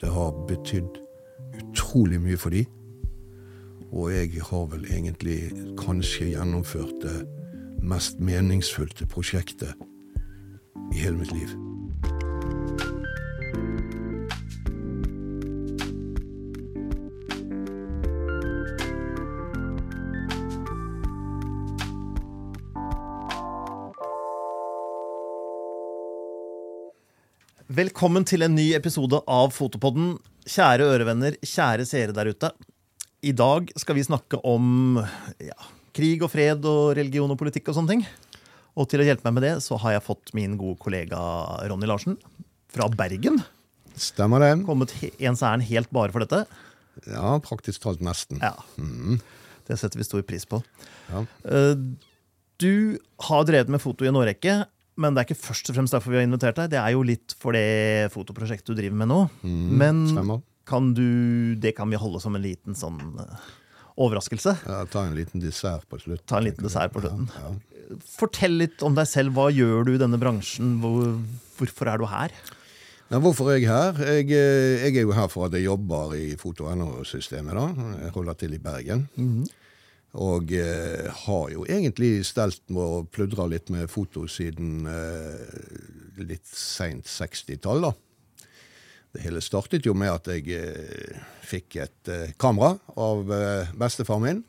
Det har betydd utrolig mye for de. Og jeg har vel egentlig kanskje gjennomført det mest meningsfylte prosjektet i hele mitt liv. Velkommen til en ny episode av Fotopodden. Kjære ørevenner, kjære seere der ute. I dag skal vi snakke om ja, krig og fred og religion og politikk og sånne ting. Og til å hjelpe meg med det, så har jeg fått min gode kollega Ronny Larsen fra Bergen. Stemmer det? Kommet ens ærend helt bare for dette. Ja, praktisk talt nesten. Ja. Det setter vi stor pris på. Ja. Eh, Du har drevet med foto i en årrekke, men det er ikke først og fremst derfor vi har invitert deg. Det er jo litt for det fotoprosjektet du driver med nå. Men kan du, det kan vi holde som en liten sånn eh, overraskelse. Ja, ta en liten dessert på slutt. Ta en liten dessert på slutten. Ja, ja. Fortell litt om deg selv. Hva gjør du i denne bransjen? Hvor, hvorfor er du her? Nei, hvorfor er jeg her? Jeg, eh, jeg er jo her for at jeg jobber i Foto.no-systemet. Jeg holder til i Bergen. Og eh, har jo egentlig stelt med å pludre litt med foto siden eh, litt seint 60-tall, da. Det hele startet jo med at jeg eh, fikk et eh, kamera av eh, bestefar min.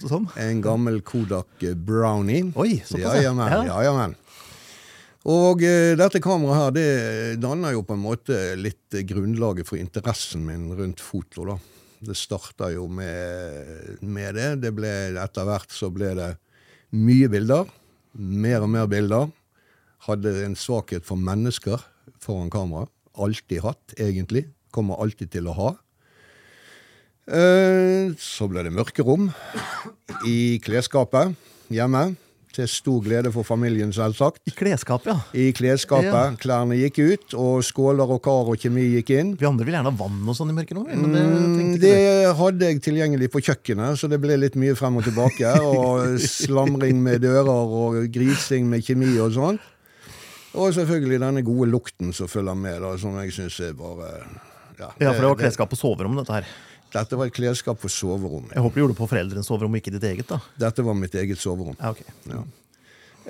Sånn. En gammel Kodak Brownie. Oi, såpass, ja. ja. Ja, men, Ja. men. Og eh, dette kameraet her, det danner jo på en måte litt grunnlaget for interessen min rundt foto, da. Det starta jo med, med det. det ble, etter hvert så ble det mye bilder. Mer og mer bilder. Hadde en svakhet for mennesker foran kamera. Alltid hatt, egentlig. Kommer alltid til å ha. Eh, Så ble det mørkerom i klesskapet hjemme. Til stor glede for familien, selvsagt. I klesskapet, ja. I klesskapet. Ja. Klærne gikk ut, og skåler og kar og kjemi gikk inn. Vi andre vil gjerne ha vann og sånn i mørket nå. Men det Mm, Det hadde jeg tilgjengelig på kjøkkenet, så det ble litt mye frem og tilbake. Og slamring med dører og grising med kjemi og sånn. Og selvfølgelig denne gode lukten som følger med, da, som jeg syns er bare ja, Ja, for det var klesskap på soverommet, dette her. Dette var et klesskap for soverommet. Jeg håper du gjorde det på foreldrenes soverom, ikke ditt eget, da. Dette var mitt eget soverom. Ja, ok. Ja.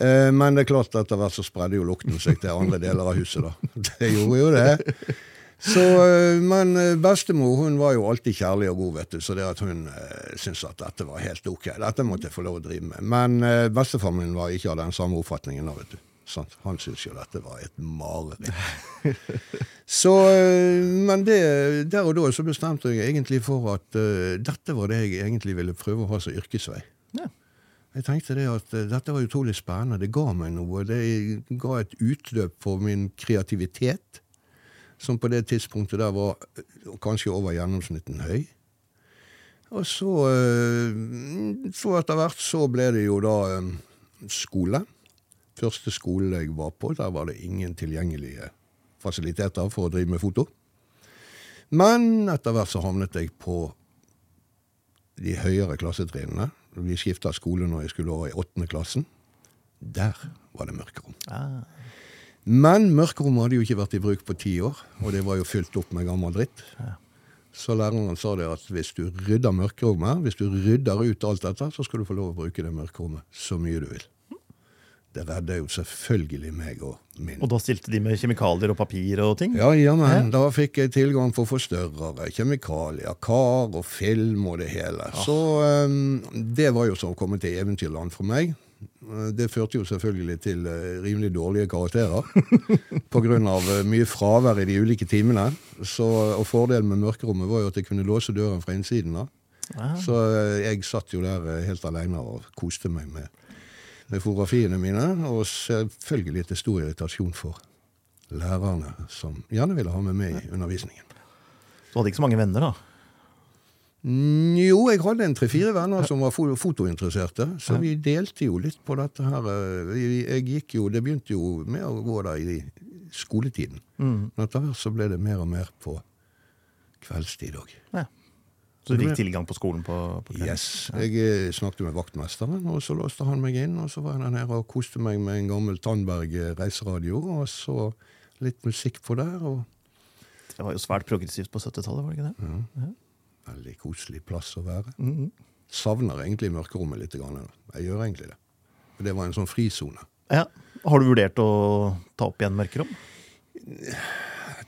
Eh, Men det er klart etter hvert så spredde jo lukten seg til andre deler av huset. da. Det gjorde jo det. Så, eh, Men eh, bestemor hun var jo alltid kjærlig og god, vet du, så det at hun eh, syntes at dette var helt ok. Dette måtte jeg få lov å drive med. Men eh, bestefaren min var ikke av den samme oppfatningen. da, vet du. Sant? Han syntes jo dette var et mareritt. Så, eh, men det, der og da så bestemte jeg egentlig for at uh, dette var det jeg egentlig ville prøve å ha som yrkesvei. Ja. Jeg tenkte det at uh, dette var utrolig spennende. Det ga meg noe. Det ga et utløp for min kreativitet, som på det tidspunktet der var kanskje over gjennomsnitten høy. Og så, uh, så etter hvert så ble det jo da skole. Første skole jeg var på, der var det ingen tilgjengelige fasiliteter for å drive med foto. Men etter hvert så havnet jeg på de høyere klassetrinnene. Vi skifta skole når jeg skulle over i åttende klassen. Der var det mørkerom. Ah. Men mørkerommet hadde jo ikke vært i bruk på ti år, og det var jo fylt opp med gammel dritt. Så læreren sa det at hvis du rydder mørkerommet, hvis du rydder ut alt dette, så skal du få lov å bruke det mørkerommet så mye du vil. Det redda jo selvfølgelig meg og min Og da stilte de med kjemikalier og papir og ting? ja, jammen. Da fikk jeg tilgang på forstørrere, kjemikalier, kar og film og det hele. Så um, det var jo som å komme til eventyrland for meg. Eh, Det førte jo selvfølgelig til eh, rimelig dårlige karakterer. Pga. uh, mye fravær i de ulike timene. Så, og fordelen med mørkerommet var jo at jeg kunne låse døren fra innsiden da. Aha. Så eh, jeg satt jo der eh, helt alene og koste meg med, med fotografiene mine. Og selvfølgelig til stor irritasjon for lærerne, som gjerne ville ha med meg i undervisningen. Du hadde ikke så mange venner, da? Mm, Jo, jeg hadde en tre-fire venner som var fotointeresserte, så vi delte jo litt på dette her. eh, Jeg gikk jo, Det begynte jo med å gå der i skoletiden. Men etter hvert så ble det mer og mer på kveldstid òg. Ja. Så du fikk tilgang på skolen på, på? Yes. Jeg eh, snakket med vaktmesteren, og så låste han meg inn. Og så var jeg der og koste meg med en gammel Tandberg eh, reiseradio, og så litt musikk på der. og Det var jo svært progressivt på 70-tallet, var det ikke det? Veldig koselig plass å være. Mhm. Savner egentlig mørkerommet litt. Grann, jeg gjør egentlig det. For det var en sånn frisone. Ja. Har du vurdert å ta opp igjen mørkerom?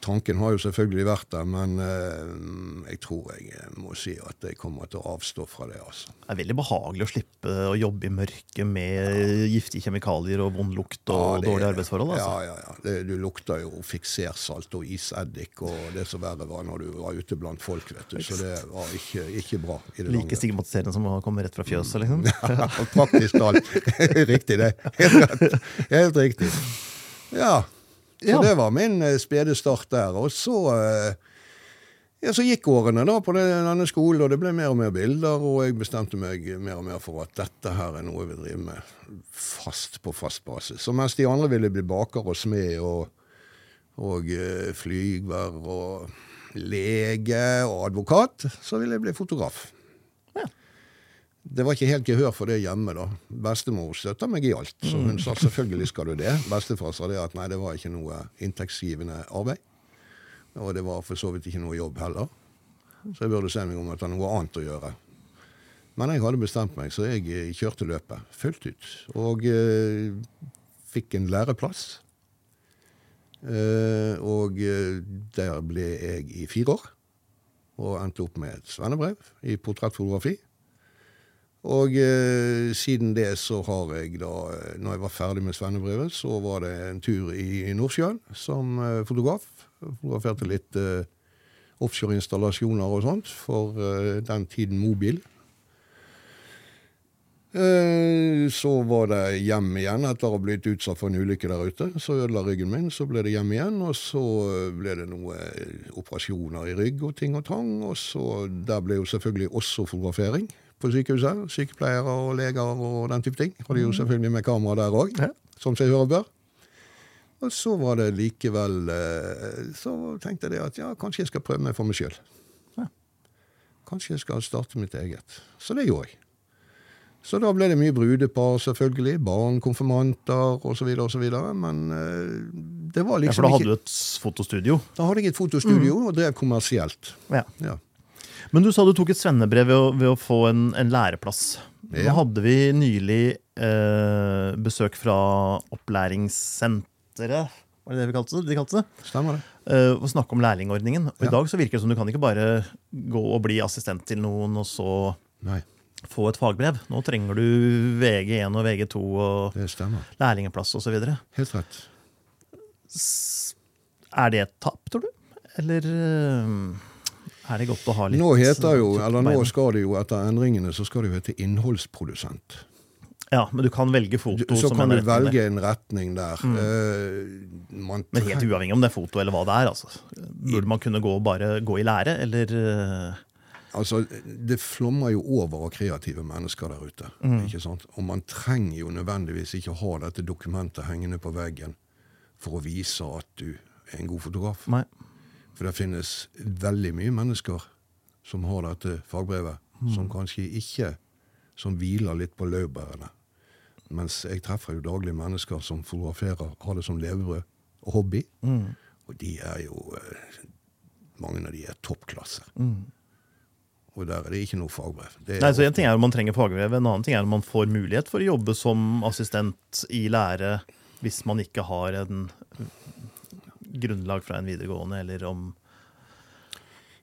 Tanken har jo selvfølgelig vært der, men eh, jeg tror jeg må si at jeg kommer til å avstå fra det. altså. Det er veldig behagelig å slippe å jobbe i mørket med giftige kjemikalier og vond lukt og Ja, det- dårlige arbeidsforhold. Altså. Ja, ja, ja. Det, du lukter jo fiksersalt og iseddik og det som verre var når du var ute blant folk. vet du. Så det var ikke, ikke bra. i det Like stigmatiserende som å komme rett fra fjøset. liksom. Ja, praktisk talt. riktig, det. Helt. Helt riktig. Ja. Så Ja. det var min eh, spede start der. Og så eh, ja, så gikk årene da på den- denne skolen, og det ble mer og mer bilder, og jeg bestemte meg mer og mer for at dette her er noe jeg vil drive med fast på fast basis. Så mens de andre ville bli baker og smed og, og eh, flyger og lege og advokat, så ville jeg bli fotograf. Det var ikke helt gehør for det hjemme. da. Bestemor støtta meg i alt, så hun sa selvfølgelig skal du det. Bestefar sa det at nei, det var ikke noe inntektsgivende arbeid. Og det var for så vidt ikke noe jobb heller. Så jeg burde se meg om etter noe annet å gjøre. Men jeg hadde bestemt meg, så jeg eh, kjørte løpet fullt ut. Og eh, fikk en læreplass. Eh, og eh, der ble jeg i fire år. Og endte opp med et svennebrev i portrettfotografi. Og eh, siden det så har jeg da eh, Når jeg var ferdig med svennebrevet, så var det en tur i, i Nordsjøen som eh, fotograf. Fotograferte litt eh, offshoreinstallasjoner og sånt for eh, den tiden mobil. Eh, Så var det hjem igjen etter å ha blitt utsatt for en ulykke der ute. Så ødela ryggen min, så ble det hjem igjen. Og så eh, ble det noen operasjoner i rygg og ting og tang. Og så der ble jo selvfølgelig også fotografering på sykehuset. Sykepleiere og leger og den type ting. Hadde jo selvfølgelig med kamera der òg, Ja. som seg hører bør. Og så var det likevel eh, Så tenkte jeg at ja, kanskje jeg skal prøve meg for meg sjøl. Ja. Kanskje jeg skal starte mitt eget. Så det gjorde jeg. Så da ble det mye brudepar, selvfølgelig. Barn, konfirmanter osv. osv. Men eh, det var Ja, liksom for da hadde ikke du et fotostudio. Da hadde jeg et fotostudio og drev kommersielt. Ja. Ja. Men du sa du tok et svennebrev ved å, ved å få en, en læreplass. Nå hadde vi nylig eh, besøk fra opplæringssenteret, var det det vi kalte det? De kalte det? Stemmer det? Eh, og snakke om lærlingordningen. Og Ja. I dag så virker det som du kan ikke bare gå og bli assistent til noen og så Nei, få et fagbrev. Nå trenger du VG1 og VG2 og lærlingeplass osv. Helt rett. Er det et tap, tror du? Eller eh, er det godt å ha litt Nå heter jo, eller nå skal det jo etter endringene så skal det jo hete innholdsprodusent. Ja, men du kan velge foto Du, så kan du retning der. velge en retning der. Eh, man Men helt uavhengig om det er foto eller hva det er. altså. Burde man kunne gå, bare gå i lære, eller eh, Altså, Det flommer jo over av kreative mennesker der ute. ikke sant? Og man trenger jo nødvendigvis ikke ha dette dokumentet hengende på veggen for å vise at du er en god fotograf. Nei. For det finnes veldig mye mennesker som har dette fagbrevet, som kanskje ikke som hviler litt på laurbærene. Mens jeg treffer jo daglig mennesker som fotograferer, har det som levebrød og hobby. Og de er jo eh, Mange av de er toppklasse. Og der er det ikke noe fagbrev. Det Nei, så En ting er om man trenger fagbrev, en annen ting er om man får mulighet for å jobbe som assistent i lære hvis man ikke har en grunnlag fra en videregående, eller om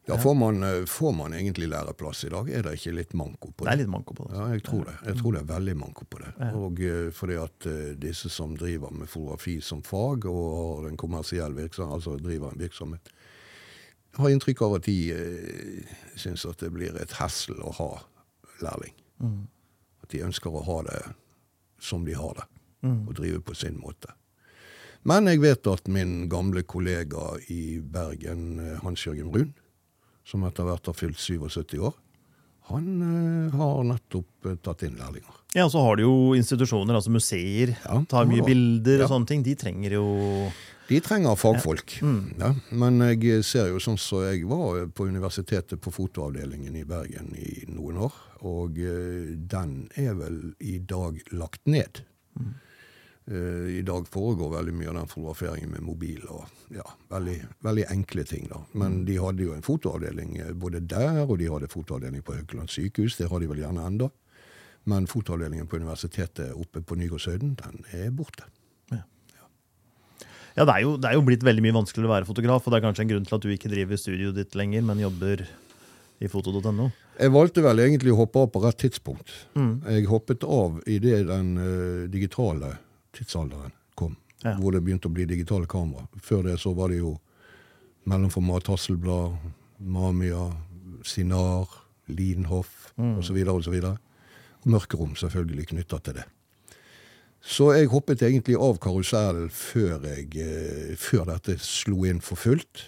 Ja, får man, eh, får man egentlig læreplass i dag? Er det ikke litt manko på Det er litt manko på det. Ja, jeg tror det. Jeg tror det er veldig manko på det. Og eh, fordi at eh, disse som driver med fotografi som fag, og har en kommersiell virksomhet, altså driver en virksomhet, har inntrykk av at de uh, syns at det blir et hessel å ha lærling. At de ønsker å ha det som de har det, og drive på sin måte. Men jeg vet at min gamle kollega i Bergen, eh, Hans Jørgen Brun, som etter hvert har fylt 77 år, han eh, har nettopp eh, tatt inn lærlinger. Ja, og så har du jo institusjoner, altså museer, Ja, tar mye bilder Ja. og sånne ting. De trenger jo De trenger fagfolk. Ja, men jeg ser jo sånn som jeg var på universitetet på fotoavdelingen i Bergen i noen år, og den er vel i dag lagt ned. Eh, I dag foregår veldig mye av den fotograferingen med mobil og ja, veldig, veldig enkle ting. da. Men de hadde jo en fotoavdeling eh, både der, og de hadde fotoavdeling på Haukeland sykehus. Det har de vel gjerne enda. Men fotoavdelingen på universitetet oppe på Nygårdshøyden, den er borte. Ja, det er, jo, det er jo blitt veldig mye vanskeligere å være fotograf, og det er kanskje en grunn til at du ikke driver studioet ditt lenger, men jobber i foto.no. Jeg valgte vel egentlig å hoppe av på rett tidspunkt. Jeg hoppet av idet den uh, digitale tidsalderen kom, Ja. hvor det begynte å bli digitale kamera. Før det så var det jo mellomformat Hasselblad, Mamia, Sinar, Lidenhoff osv. osv. Mørkerom selvfølgelig knytta til det. Så jeg hoppet egentlig av karusellen før, jeg, eh, før dette slo inn for fullt.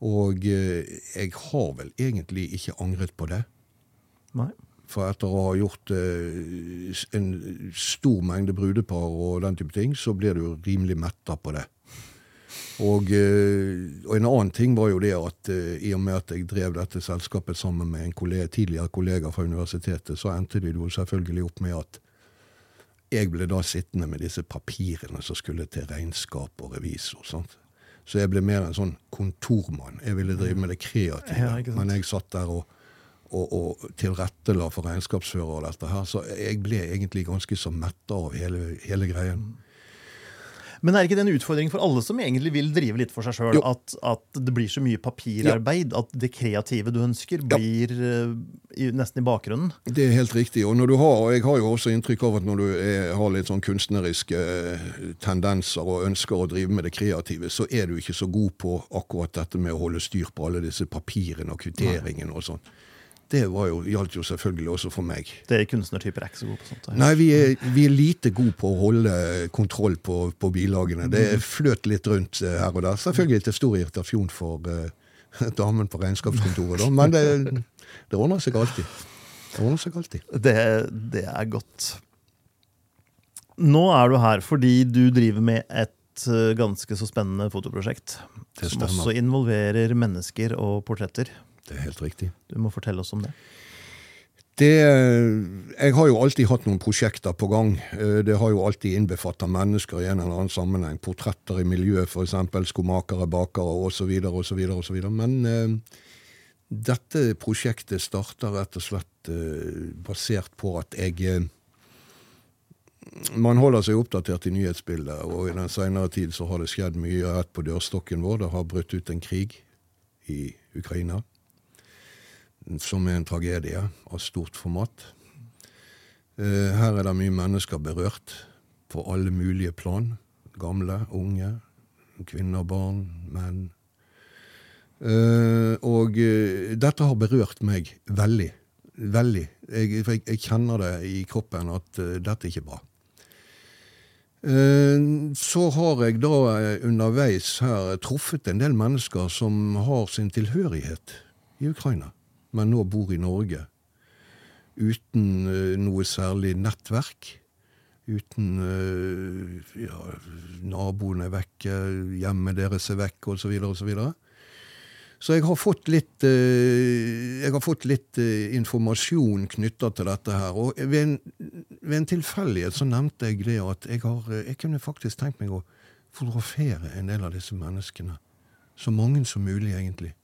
Og eh, jeg har vel egentlig ikke angret på det. Nei. For etter å ha gjort eh, en stor mengde brudepar og den type ting, så blir du rimelig metta på det. Og, eh, og en annen ting var jo det at eh, i og med at jeg drev dette selskapet sammen med en kollega, tidligere kollega fra universitetet, så endte det jo selvfølgelig opp med at jeg ble da sittende med disse papirene som skulle til regnskap og revisor. sant? Så jeg ble mer en sånn kontormann. Jeg ville drive med det kreative. Ja, men jeg satt der og, og, og tilrettela for regnskapsfører og dette her, så jeg ble egentlig ganske så metta av hele, hele greien. Men er ikke det en utfordring for alle som egentlig vil drive litt for seg sjøl, at, at det blir så mye papirarbeid at det kreative du ønsker, blir ja. i, nesten i bakgrunnen? Det er helt riktig. Og når du har, og jeg har jo også inntrykk av at når du er, har litt sånn kunstneriske eh, tendenser og ønsker å drive med det kreative, så er du ikke så god på akkurat dette med å holde styr på alle disse papirene og kvitteringene og sånn. Det var jo, gjaldt jo selvfølgelig også for meg. Dere kunstnertyper er ikke så gode på sånt. Nei, vi er, vi er lite gode på å holde kontroll på, på bilagene. Det fløt litt rundt eh, her og der. Selvfølgelig til stor irritasjon for uh, damen på regnskapskontoret, da. Men det, det ordner seg alltid. Det ordner seg alltid. Det, det er godt. Nå er du her fordi du driver med et eh, ganske så spennende fotoprosjekt. Det Som også involverer mennesker og portretter. Det er helt riktig. Du må fortelle oss om det. Det, jeg har jo alltid hatt noen prosjekter på gang. Eh, Det har jo alltid innbefatta mennesker i en eller annen sammenheng. Portretter i miljøet, f.eks. Skomakere, bakere osv. osv. osv. Men eh, dette prosjektet starter rett og slett eh, basert på at jeg eh, Man holder seg oppdatert i nyhetsbildet, og i den senere tid så har det skjedd mye rett på dørstokken vår. Det har brutt ut en krig i Ukraina som er en tragedie av stort format. Eh, Her er det mye mennesker berørt på alle mulige plan. Gamle, unge, kvinner, barn, menn. Eh, Og eh, dette har berørt meg veldig. Veldig. Jeg, jeg, jeg kjenner det i kroppen at dette dette er ikke bra. Så har jeg da underveis her truffet en del mennesker som har sin tilhørighet i Ukraina, men nå bor i Norge. Uten eh, noe særlig nettverk. Uten eh, ja, naboene vekke, hjemmet deres er vekke, osv. osv. Så, så jeg har fått litt, eh, jeg har fått litt informasjon knytta til dette her. Og ved en, ved en tilfeldighet så nevnte jeg det at jeg, har, jeg kunne faktisk tenkt meg å fotografere en del av disse menneskene. Så mange som mulig, egentlig.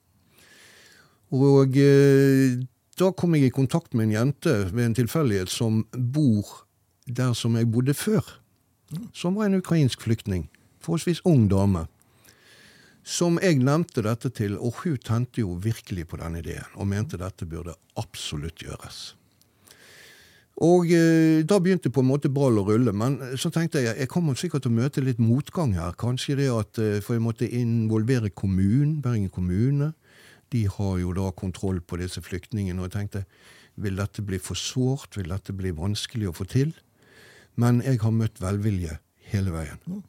Og eh, da kom jeg i kontakt med en jente ved en tilfeldighet som bor der som jeg bodde før. Som var en ukrainsk flyktning. Forholdsvis ung dame. Som jeg nevnte dette til, og hun tente jo virkelig på den ideen, og mente dette burde absolutt gjøres. Og eh, da begynte på en måte ball å rulle, men så tenkte jeg jeg kommer sikkert til å møte litt motgang her. Kanskje det at eh, For jeg måtte involvere kommunen, Bergen kommune. De har jo da kontroll på disse flyktningene, og jeg tenkte vil dette bli for sårt, vil dette bli vanskelig å få til? Men jeg har møtt velvilje hele veien.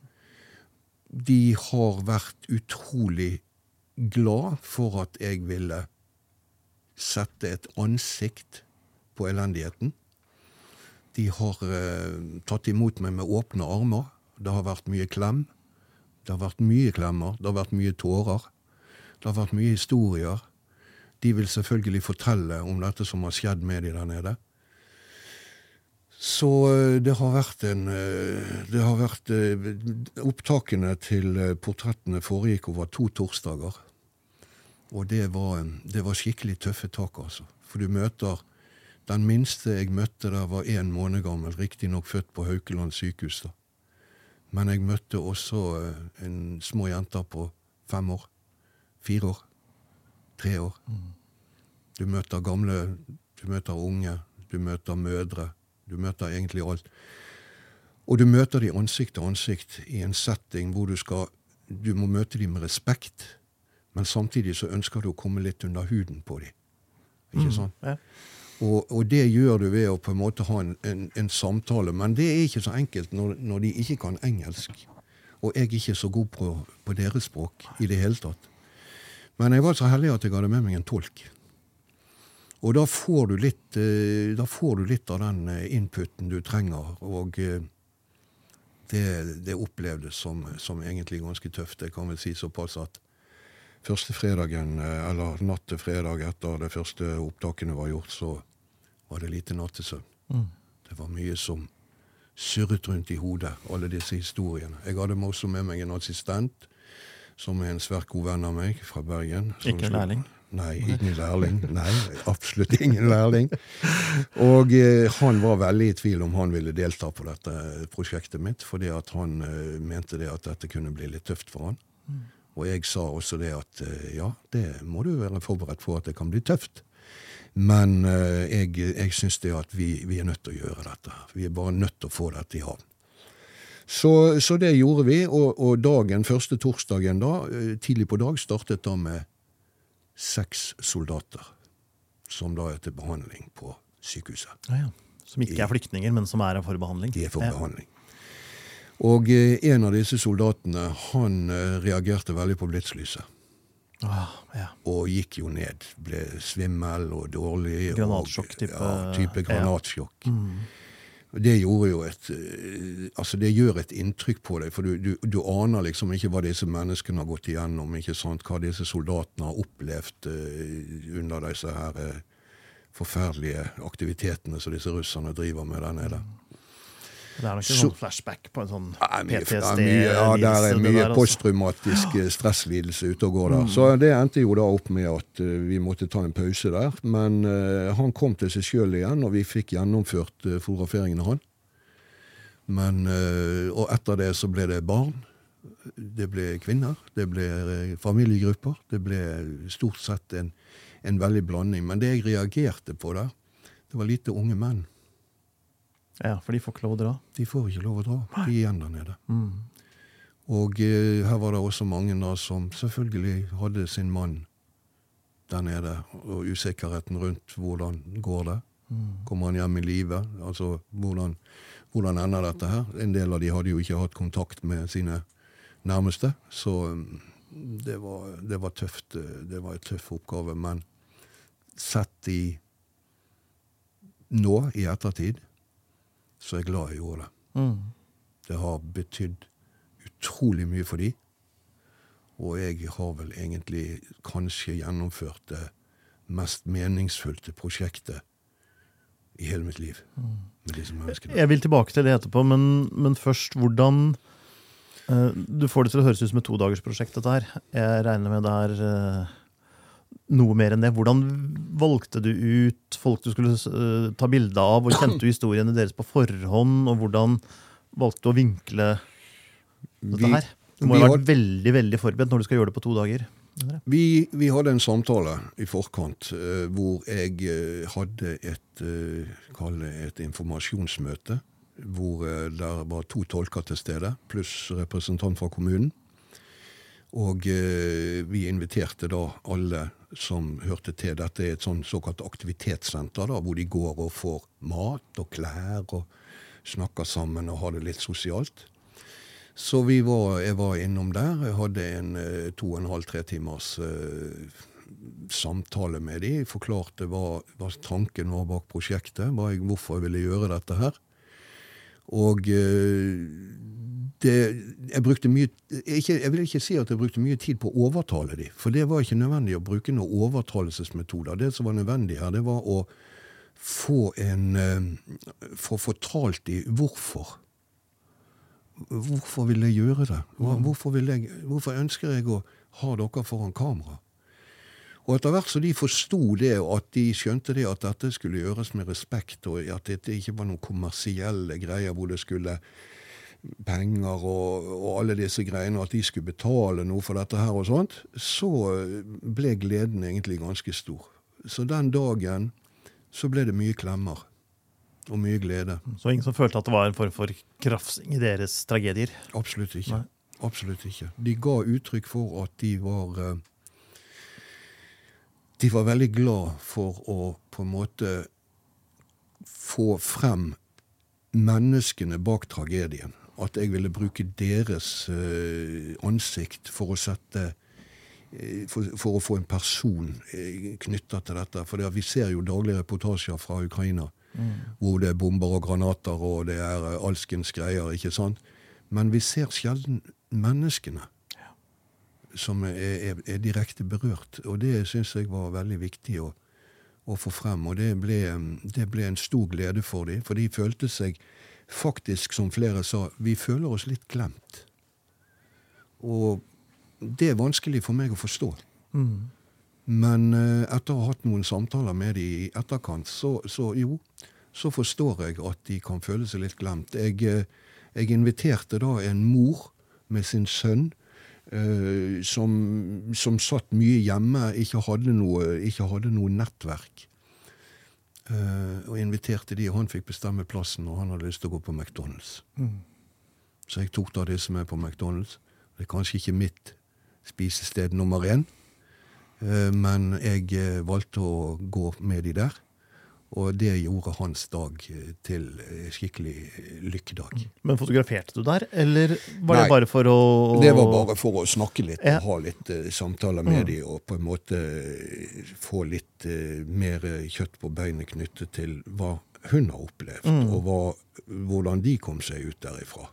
De har vært utrolig glad for at jeg ville sette et ansikt på elendigheten. De har eh, tatt imot meg med åpne armer. Det har vært mye klem. Det har vært mye klemmer. Det har vært mye tårer. Det har vært mye historier. De vil selvfølgelig fortelle om dette som har skjedd med de der nede. Så eh, det har vært en eh, Det har vært eh, Opptakene til portrettene foregikk over to torsdager. Og det var, det var skikkelig tøffe tak, altså. For du møter Den minste jeg møtte der, var én måned gammel, riktignok født på Haukeland sykehus. da. Men jeg møtte også en små jenter på fem år. Fire år. Tre år. Du møter gamle, du møter unge, du møter mødre. Du møter egentlig alt. Og du møter dem ansikt til ansikt i en setting hvor du skal Du må møte dem med respekt, men samtidig så ønsker du å komme litt under huden på dem. Ikke sant? Ja. Og, og det gjør du ved å på en måte ha en, en, en samtale, men det er ikke så enkelt når, når de ikke kan engelsk. Og jeg er ikke så god på, på deres språk i det hele tatt. Men jeg var så heldig at jeg hadde med meg en tolk. Og da får du litt, eh, får du litt av den eh, inputen du trenger. Og eh, det, det opplevdes som, som egentlig ganske tøft. Jeg kan vel si såpass at første fredagen, eller natt til fredag etter det første opptakene var gjort, så var det lite nattesøvn. Mm. Det var mye som surret rundt i hodet, alle disse historiene. Jeg hadde også med meg en assistent, som er en svært god venn av meg, fra Bergen. Ikke en lærling? Nei, ingen lærling. Nei, absolutt ingen lærling. Og eh, han var veldig i tvil om han ville delta på dette prosjektet mitt, fordi at han eh, mente det at dette kunne bli litt tøft for han. Og jeg sa også det at eh, ja, det må du være forberedt på at det kan bli tøft. Men eh, jeg, jeg syns det at vi, vi er nødt til å gjøre dette. Vi er bare nødt til å få dette i havn. Så, så det gjorde vi, og, og dagen, første torsdagen da, eh, tidlig på dag, startet da med seks soldater. Som da er til behandling på sykehuset. Ja, ja. Som ikke er flyktninger, men som er for behandling. De er for behandling. Og eh, en av disse soldatene, han eh, reagerte veldig på blitslyset. Ah, ja. Og gikk jo ned. Ble svimmel og dårlig. Granatsjokk-type- Ja, type granatsjokk. Mm. Det gjorde jo et eh, Altså, det gjør et inntrykk på deg, for du, du, du aner liksom ikke hva disse menneskene har gått igjennom, ikke sant? hva disse soldatene har opplevd uh, under disse her uh, forferdelige aktivitetene som disse russerne driver med der nede. Det er nok en Så- sånn flashback på en sånn Ja, det er mye, PTSD. ja, det er mye der, altså. posttraumatisk eh, stresslidelse ute og går der. Så det endte jo da opp med at eh, vi måtte ta en pause der. Men uh, han kom til seg sjøl igjen, og vi fikk gjennomført uh, av han. Men, og etter det så ble det barn. Det ble kvinner. Det ble familiegrupper. Det ble stort sett en, en veldig blanding. Men det jeg reagerte på der, det var lite unge menn. Ja, for de får ikke lov å dra. De får ikke lov å dra. De er igjen der nede. Mm. Og eh, her var det også mange da som selvfølgelig hadde sin mann der nede, og usikkerheten rundt hvordan går det. Kommer han hjem i live? Altså, hvordan, hvordan ender dette her? En del av de hadde jo ikke hatt kontakt med sine nærmeste, så mm, det var, det var tøft. eh, Det var en tøff oppgave, men sett i nå, i ettertid, så er jeg glad jeg gjorde det. Mm. Det har betydd utrolig mye for de. Og jeg har vel egentlig kanskje gjennomført det mest meningsfylte prosjektet i hele mitt liv menneskene. Jeg vil tilbake til det etterpå, men, men først hvordan uh, Du får det til å høres ut som et todagersprosjekt, dette her. Jeg regner med det er eh, noe mer enn det. Hvordan valgte du ut folk du skulle eh, ta bilde av, og kjente du historiene deres på forhånd, og hvordan valgte du å vinkle dette her? Du må ha vært veldig veldig forberedt når du skal gjøre det på to dager. Vi, vi hadde en samtale i forkant uh, hvor jeg uh, hadde et, et informasjonsmøte. Hvor det der var to tolker til stede, pluss representant fra kommunen. Og eh, vi inviterte da alle som hørte til. Dette er et sånn såkalt aktivitetssenter, da, hvor de går og får mat og klær og snakker sammen og har det litt sosialt. Så var, jeg var innom der. Jeg hadde en eh, to og en halv, tre timers eh, samtale med de. Jeg forklarte hva, hva tanken var bak prosjektet, jeg, hvorfor jeg ville gjøre dette her. Og eh, det, jeg brukte mye ikke, Jeg vil ikke si at jeg brukte mye tid på å overtale dem, for det var ikke nødvendig å bruke noen overtalelsesmetoder. Det som var nødvendig her, det var å få en eh, Få fortalt dem hvorfor. Hvorfor vil jeg gjøre det? Hvorfor, vil jeg, hvorfor ønsker jeg å ha dere foran kamera? Og etter hvert som de forsto det, og at de skjønte det at dette skulle gjøres med respekt, og at dette ikke var noen kommersielle greier hvor det skulle penger og, og, alle disse greiene, og at de skulle betale noe for dette her og sånt, så ble gleden egentlig ganske stor. Så den dagen så ble det mye klemmer. Og mye glede. Så ingen som følte at det var en form for krafsing i deres tragedier? Absolutt ikke. Nei. Absolutt ikke. De ga uttrykk for at de var eh, De var veldig glad for å på en måte få frem menneskene bak tragedien. At jeg ville bruke deres eh, ansikt for å sette eh, for, for, å få en person knytta til dette. For vi ser jo daglige reportasjer fra Ukraina Mm. Hvor det er bomber og granater og det er eh, alskens greier. ikke sant? Men vi ser sjelden menneskene ja. som er, er, er, direkte berørt. Og det syns jeg var veldig viktig å, å få frem. Og det ble, det ble, en stor glede for dem, for de følte seg faktisk, som flere sa, vi føler oss litt glemt. Og det er vanskelig for meg å forstå. Mm. Men eh, etter å ha hatt noen samtaler med dem i etterkant, så, så, jo, så forstår jeg at de kan føle seg litt glemt. Jeg, eh, jeg inviterte da en mor med sin sønn. Uh, som, som, satt mye hjemme, ikke hadde noe, ikke hadde noe nettverk. Uh, og inviterte de, og han fikk bestemme plassen, og han hadde lyst til å gå på McDonald's. Mm. Så jeg tok da det som er på McDonald's. Det er kanskje ikke mitt spisested nummer én. Eh, men jeg eh, valgte å gå med de der. Og det gjorde hans dag eh, til skikkelig lykkedag. Men fotograferte du der, eller var Nei, det bare for å Det var bare for å snakke litt ja. og ha litt uh, samtaler med mm. dem, og på en måte få litt uh, mer kjøtt på beinet knyttet til hva hun har opplevd, mm. og hva, hvordan de kom seg ut derifra.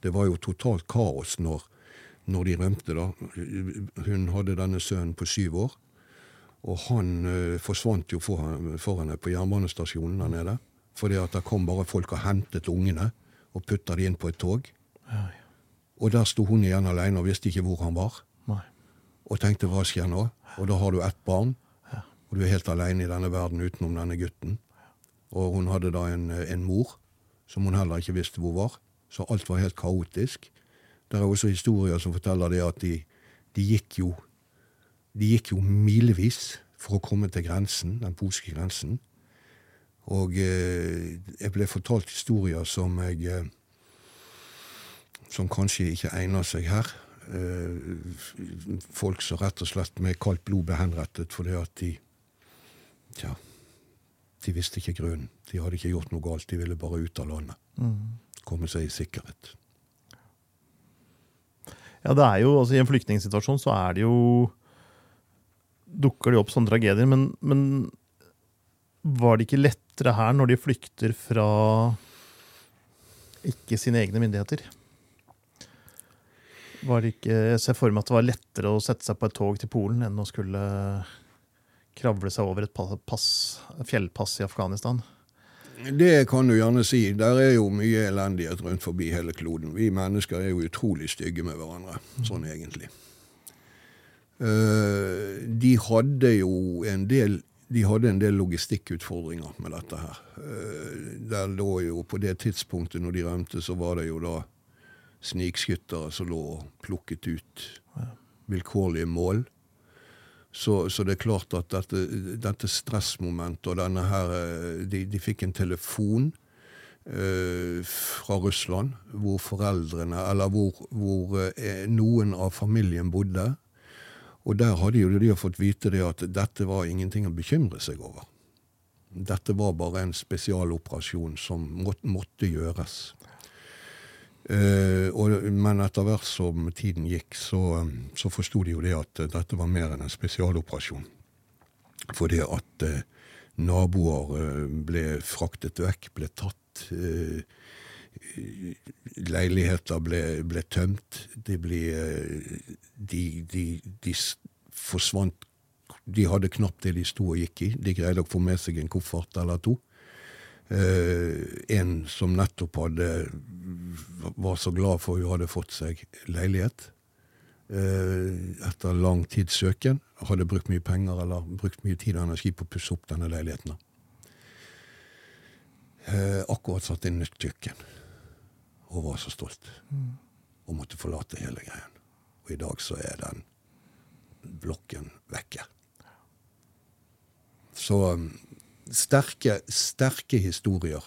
Det var jo totalt kaos når når de rømte. da. Hun hadde denne sønnen på syv år. Og han uh, forsvant jo foran, foran på jernbanestasjonen der nede. Fordi at det kom bare folk og hentet ungene og putta de inn på et tog. Ja, ja. Og der sto hun igjen alene og visste ikke hvor han var. Nei. Og tenkte hva skjer nå? Og da har du ett barn, ja. og du er helt alene i denne verden utenom denne gutten. Og hun hadde da en, en mor som hun heller ikke visste hvor var. Så alt var helt kaotisk. Det er også historier som forteller det at de, de, gikk jo de gikk jo milevis for å komme til grensen, den polske grensen. Og eh, jeg ble fortalt historier som jeg eh, Som kanskje ikke egner seg her. Eh, folk som rett og slett med kaldt blod ble henrettet fordi at de Tja, de visste ikke grunnen. De hadde ikke gjort noe galt. De ville bare ut av landet. Mm. Komme seg i sikkerhet. Ja, det er jo, altså I en flyktningsituasjon så er det jo Dukker det opp sånne tragedier. Men, men var det ikke lettere her når de flykter fra ikke sine egne myndigheter? Var det ikke, jeg ser for meg at det var lettere å sette seg på et tog til Polen enn å skulle kravle seg over et pass, fjellpass i Afghanistan. Det kan du gjerne si. Der er jo mye elendighet rundt forbi hele kloden. Vi mennesker er jo utrolig stygge med hverandre, sånn egentlig. Uh, de hadde jo en del de hadde en del logistikkutfordringer med dette her. Uh, der lå jo På det tidspunktet når de rømte, så var det jo da snikskyttere som lå og plukket ut vilkårlige mål. Så, så, det er klart at dette, dette stressmomentet og denne her eh, De, de fikk en telefon eh, fra Russland hvor foreldrene Eller hvor, hvor eh, noen av familien bodde. Og der hadde jo de fått vite det at dette var ingenting å bekymre seg over. Dette var bare en spesialoperasjon som måtte, gjøres. Uh, og, men etter hvert som tiden gikk, så, så forsto de jo det at dette var mer enn en spesialoperasjon. Fordi at uh, naboer uh, ble fraktet vekk, ble tatt. Leiligheter ble, ble, tømt. De, ble, de, de, de forsvant de hadde knapt det de sto og gikk i. De greide å få med seg en koffert eller to. Uh, en som nettopp hadde var så glad for hun hadde fått seg leilighet. Uh, etter lang tids søken. Hadde brukt mye penger eller brukt mye tid og energi på å pusse opp denne leiligheten. Uh, akkurat satt inn nytt kjøkken. Og var så stolt. Og måtte forlate hele greien. Og i dag så er den blokken vekke. Så um, sterke, sterke historier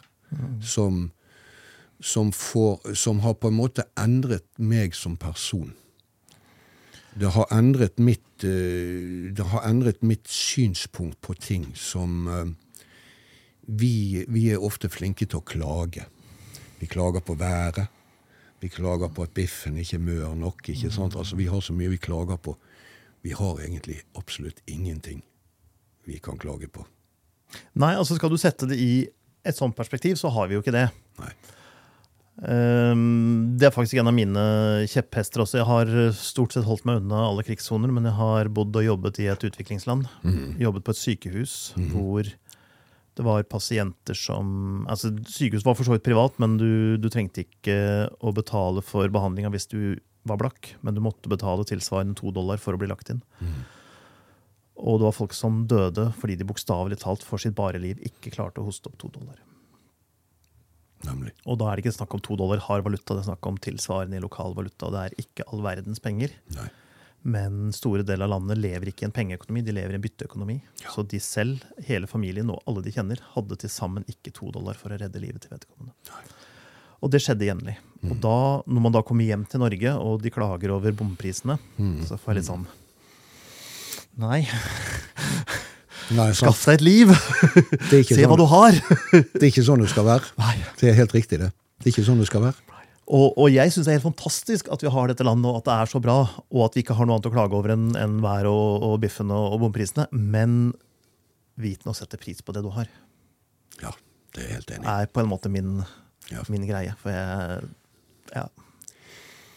som, som, får, som har på en måte endret meg som person. Det har endret mitt, eh, det har endret mitt synspunkt på ting som eh, vi, vi er ofte flinke til å klage. Vi klager på været. Vi klager på at biffen ikke mør nok. ikke sant? Altså, Vi har så mye vi klager på. Vi har egentlig absolutt ingenting vi kan klage på. Nei, altså skal du sette det i et sånt perspektiv, så har vi jo ikke det. Nei. Ehm, Det er faktisk en av mine kjepphester også. Jeg har stort sett holdt meg unna alle krigssoner, men jeg har bodd og jobbet i et utviklingsland. Jobbet på et sykehus hvor det var pasienter som altså Sykehuset var for så vidt privat, men du, du trengte ikke å betale for behandlinga hvis du var blakk, men du måtte betale tilsvarende to dollar for å bli lagt inn. Og det var folk som døde fordi de bokstavelig talt for sitt bare liv ikke klarte å hoste opp to dollar. Nemlig. Og da er det ikke snakk om to dollar hard valuta, det er snakk om tilsvarende i lokal valuta. Det er ikke all verdens penger. Nei. Men store deler av landet lever ikke i en pengeøkonomi, de lever i en bytteøkonomi. Så de selv, hele familien og alle de kjenner, hadde til sammen ikke to dollar for å redde livet til vedkommende. Og det skjedde jevnlig. Og da, når man da kommer hjem til Norge, og de klager over bomprisene, så får jeg litt sånn Nei, Nei, skaff deg et liv! Se sånn. Hva du har! det er ikke sånn det skal være. Nei. Det er helt riktig, det. Det er ikke sånn det skal være. Og, og jeg syns det er helt fantastisk at vi har dette landet, og at det er så bra, og at vi ikke har noe annet å klage over enn en vær og, og biffen og, og bomprisene. Men viten å sette pris på det du har, Ja, det er helt enig. er på en måte min, Ja. min greie. For jeg ja.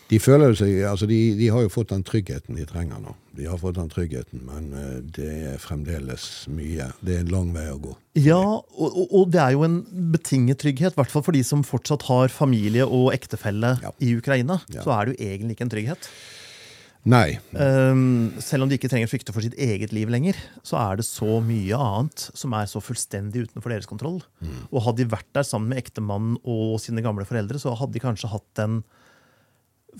De føler seg, altså de, de har jo fått den tryggheten de trenger nå. De har fått den tryggheten, men eh, det er fremdeles mye. Det er en lang vei å gå. Ja, og, og, det er jo en betinget trygghet, i hvert fall for de som fortsatt har familie og ektefelle Ja. i Ukraina. Ja. Så er det jo egentlig ikke en trygghet. Nei. Um, selv om de ikke trenger frykte for sitt eget liv lenger, så er det så mye annet som er så fullstendig utenfor deres kontroll. Og hadde de vært der sammen med ektemannen og sine gamle foreldre, så hadde de kanskje hatt en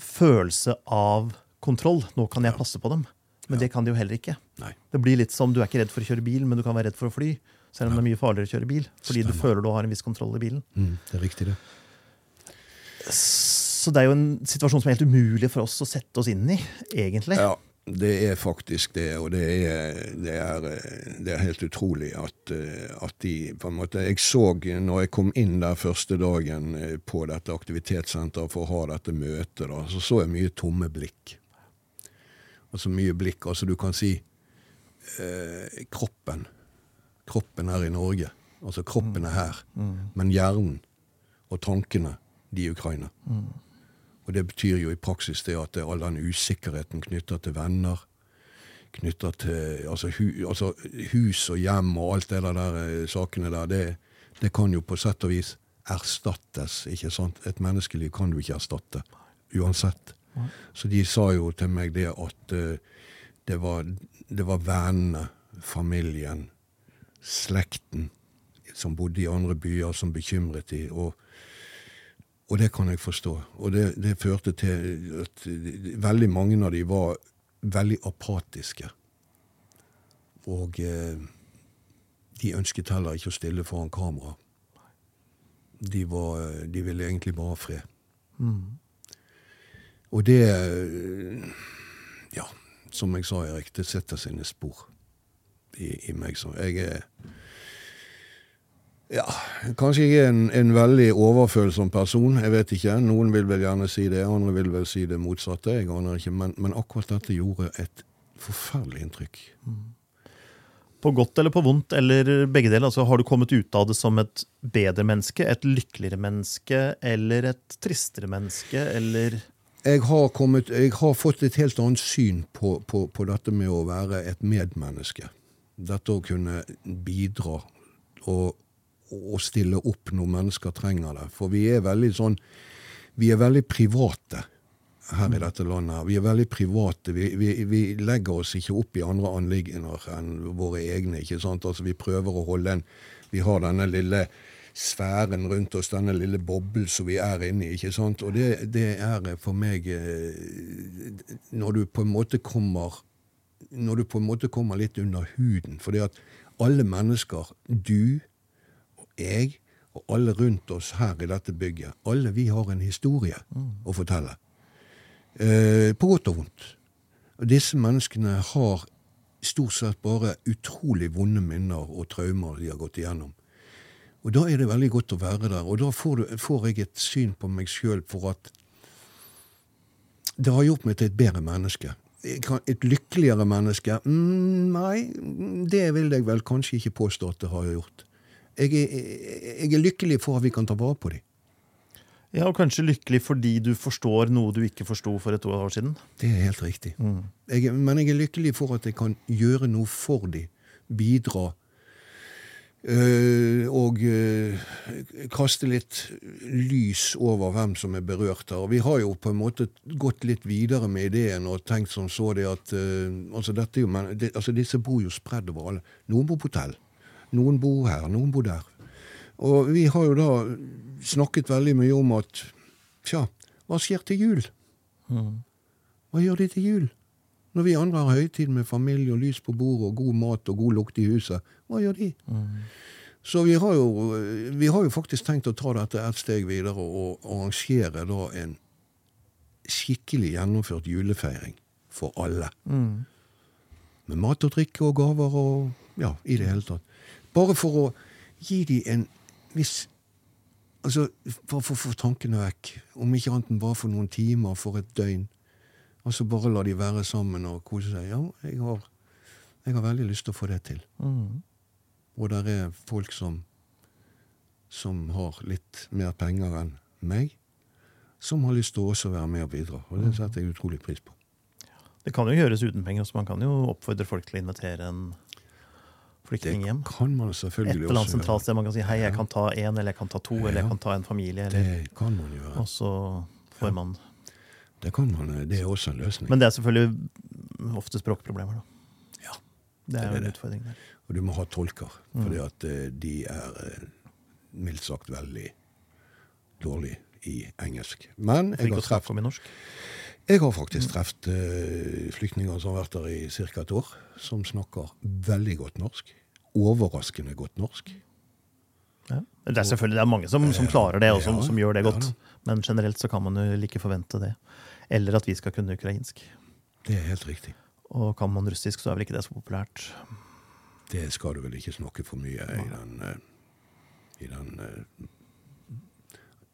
følelse av kontroll. Nå kan jeg passe på dem. Men det kan de jo heller ikke. Nei. Det blir litt som du er ikke redd for å kjøre bil, men du kan være redd for å fly. Selv om det er mye farligere å kjøre bil. Fordi du føler du har en viss kontroll i bilen. Mm, det er riktig, det. Så det er jo en situasjon som er helt umulig for oss å sette oss inn i, egentlig. Ja, det er faktisk det, og det er, det er, det er helt utrolig at, at de på en måte Jeg så når jeg kom inn der første dagen eh, på dette aktivitetssenteret for å ha dette møtet, da, så så jeg mye tomme blikk. Altså mye blikk. Altså du kan si eh, kroppen. Kroppen er i Norge. Altså kroppen er her. Men hjernen og tankene, de i Ukraina. Og det betyr jo i praksis det at all den usikkerheten knytta til venner, knytta til altså, hu, altså hus og hjem og alt det der, der eh, sakene der, det, det kan jo på sett og vis erstattes, ikke sant? Et menneskeliv kan du ikke erstatte, uansett. Så de sa jo til meg det at eh, det var, det var vennene, familien, slekten som bodde i andre byer, som bekymret de, og og det kan jeg forstå. Og det, det førte til at veldig mange av de var veldig apatiske. Og eh, de ønsket heller ikke å stille foran kamera. De, var, de ville egentlig bare ha fred. Og det eh, Ja, som jeg sa, Erik, det setter sine spor i, i meg. Så jeg er ja, kanskje er en, en veldig overfølsom person. Jeg vet ikke. Noen vil vel gjerne si det, andre vil vel si det motsatte. Jeg aner ikke, men, men akkurat dette gjorde et forferdelig inntrykk. På godt eller på vondt, eller begge deler. Altså, har du kommet ut av det som et bedre menneske, et lykkeligere menneske eller et tristere menneske, eller jeg har, kommet, jeg har fått et helt annet syn på, på, på dette med å være et medmenneske. Dette å kunne bidra og, og stille opp når mennesker trenger det. For vi er veldig sånn Vi er veldig private her i dette landet. Vi er veldig private. Vi, vi, vi legger oss ikke opp i andre anliggender enn våre egne. ikke sant? Altså Vi prøver å holde en Vi har denne lille sfæren rundt oss, denne lille boblen som vi er inne i. ikke sant? Og det, det er for meg eh, Når du på en måte kommer når du på en måte kommer litt under huden. at alle mennesker, du jeg og alle rundt oss her i dette bygget, alle vi har en historie å fortelle. Eh, på godt og vondt. Og disse menneskene har stort sett bare utrolig vonde minner og traumer de har gått igjennom. Og da er det veldig godt å være der. Og da får, du, får jeg et syn på meg sjøl for at det har gjort meg til et bedre menneske. Et lykkeligere menneske? Mm, nei, det vil jeg vel kanskje ikke påstå at det har gjort. Jeg er, jeg er lykkelig for at vi kan ta vare på dem. Ja, Og kanskje lykkelig fordi du forstår noe du ikke forsto for et år siden? Det er helt riktig. Mm. Jeg, men jeg er lykkelig for at jeg kan gjøre noe for dem. Bidra Uh, og uh, kaste litt lys over hvem som er berørt her. Og vi har jo på en måte gått litt videre med ideen og tenkt som så det at uh, altså, jo, men, det, altså, Disse bor jo spredd over alle. Noen bor på hotell. Noen bor her, noen bor der. Og vi har jo da snakket veldig mye om at Tja, hva skjer til jul? Mm. Hva gjør de til jul? Når vi andre har høytid med familie og lys på bordet og god mat og god lukt i huset, hva gjør de? Mm. Så vi har, jo, vi har, jo, faktisk tenkt å ta dette et steg videre og arrangere da en skikkelig gjennomført julefeiring for alle. Mm. Med mat og drikke og gaver og ja, i det hele tatt. Bare for å gi dem en viss Altså, for å få tankene vekk. Om ikke annet enn bare for noen timer, for et døgn. Og så bare la de være sammen og kose seg. Ja, jeg har, jeg har veldig lyst til å få det til. Mm. Og det er folk som, som har litt mer penger enn meg, som har lyst til å også være med og bidra. Og det mm. setter jeg utrolig pris på. Det kan jo gjøres uten penger, så man kan jo oppfordre folk til å invitere en flyktning hjem. Det kan man selvfølgelig Et eller annet sentralt sted man kan si hei, jeg kan ta én, eller jeg kan ta to, eller jeg kan ta en familie. Eller, det kan man gjøre. Og så får man det kan man, det er også en løsning. Men det er selvfølgelig ofte språkproblemer, da. Ja, det er jo en utfordring der. Og du må ha tolker, mm. fordi at eh, de er eh, mildt sagt veldig dårlig i engelsk. Men jeg har, treff, jeg har faktisk truffet uh, flyktninger som har vært der i ca. et år, som snakker veldig godt norsk. Overraskende godt norsk. Ja. Det er selvfølgelig det er mange som, som klarer det, og som, som gjør det godt. Men generelt så kan man jo ikke forvente det. Eller at vi skal kunne ukrainsk. Det er helt riktig. Og kan man russisk, så er vel ikke det så populært. Det skal du vel ikke snakke for mye i den, uh, i den uh,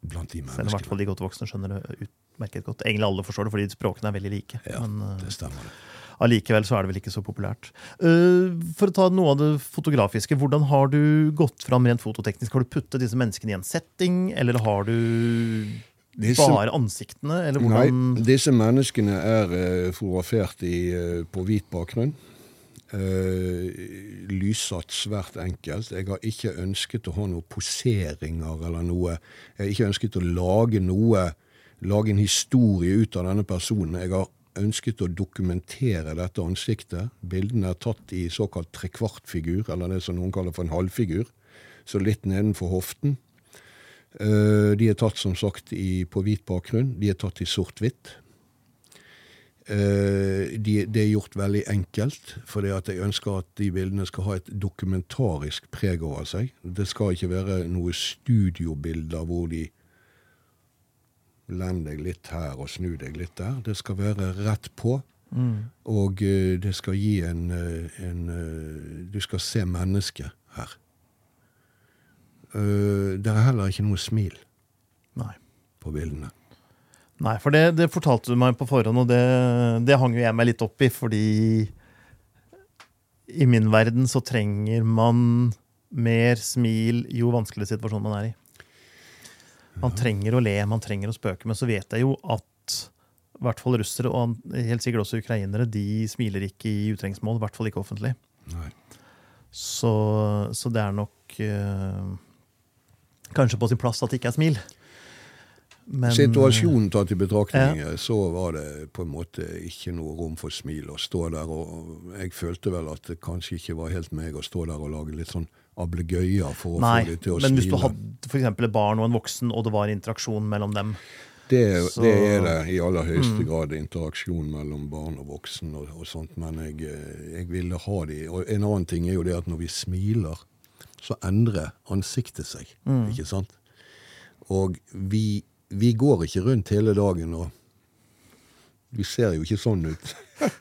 Blant de menneskene. Selv i hvert fall de godt voksne skjønner det utmerket godt. Egentlig alle forstår det, fordi språkene er veldig like. Ja, men, det stemmer det. Allikevel så er det vel ikke så populært. For å ta noe av det fotografiske, hvordan har du gått fram rent fototeknisk? Har du puttet disse menneskene i en setting, eller har du disse, bare ansiktene? Nei, disse menneskene er fotografert i, på hvit bakgrunn. Uh, lyssatt svært enkelt. Jeg har ikke ønsket å ha noen poseringer eller noe. Jeg har ikke ønsket å lage noe, lage en historie ut av denne personen. Jeg har ønsket å dokumentere dette ansiktet. Bildene er tatt i såkalt trekvartfigur, eller det som noen kaller for en halvfigur. Så litt nedenfor hoften. Uh, de er tatt som sagt på hvit bakgrunn. De er tatt i sort-hvitt. Eh, det er gjort veldig enkelt, at jeg ønsker at de bildene skal ha et dokumentarisk preg over seg. Det skal ikke være noen studiobilder hvor de Lend deg litt her og snu deg litt der. Det skal være rett på. Mm. Og uh, det skal gi en, uh, en uh, Du skal se mennesket her. det er heller ikke noe smil Nei. på bildene. Nei, for det, det, fortalte du meg på forhånd, og det, det hang jo jeg meg litt opp i, fordi i min verden så trenger man mer smil jo vanskeligere situasjon man er i. Man trenger å le, man trenger å spøke, men så vet jeg jo at i hvert fall russere, og helt sikkert også ukrainere, de smiler ikke i utrengsmål. I hvert fall ikke offentlig. Så, så det er nok øh, kanskje på sin plass at det ikke er smil. Men, Situasjonen tatt i betraktning, så var det på en måte ikke noe rom for smil å stå der. Og jeg følte vel at det kanskje ikke var helt meg å stå der og lage litt sånn ablegøyer for å Nei, få dem til å smile. men hvis du hadde for et barn og en voksen, og det var interaksjon mellom dem Det, Så- det er det i aller høyeste Mm. grad. Interaksjon mellom barn og voksen og, og sånt. Men jeg, eh, jeg ville ha de. Og en annen ting er jo det at når vi smiler, så endrer ansiktet seg. Mm. Ikke sant? Og vi, vi går ikke rundt hele dagen og Vi ser jo ikke sånn ut.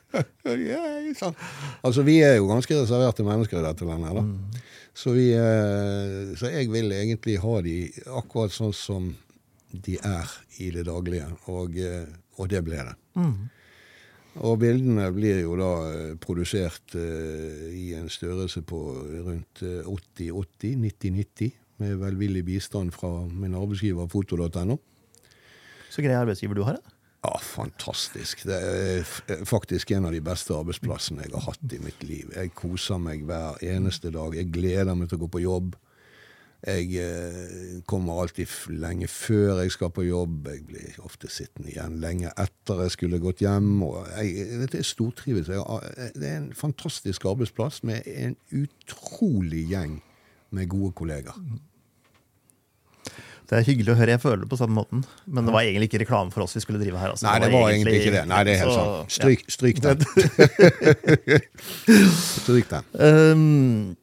Ja, sånn. altså, vi er jo ganske reserverte mennesker i dette landet. da. Så, vi, eh, så jeg vil egentlig ha de akkurat sånn som de er i det daglige, og, eh, og det ble det. Og bildene blir jo da eh, produsert i en størrelse på rundt eh, 80-80, 90-90, med velvillig bistand fra min arbeidsgiver foto.no. Så grei arbeidsgiver du har, ja. Ja, fantastisk. Det er faktisk en av de beste arbeidsplassene jeg har hatt i mitt liv. Jeg koser meg hver eneste dag. Jeg gleder meg til å gå på jobb. Jeg eh, kommer alltid lenge før jeg skal på jobb. Jeg blir ofte sittende igjen lenge etter jeg skulle gått hjem. Jeg, dette er stortrives. Jeg, det er en fantastisk arbeidsplass med en utrolig gjeng med gode kollegaer. Det er hyggelig å høre. Jeg føler det på samme måten. Men det var egentlig ikke reklame for oss vi skulle drive her. Altså. Nei, det var egentlig ikke det. Nei, det er helt så- sant. Stryk, stryk den. Stryk den. Um,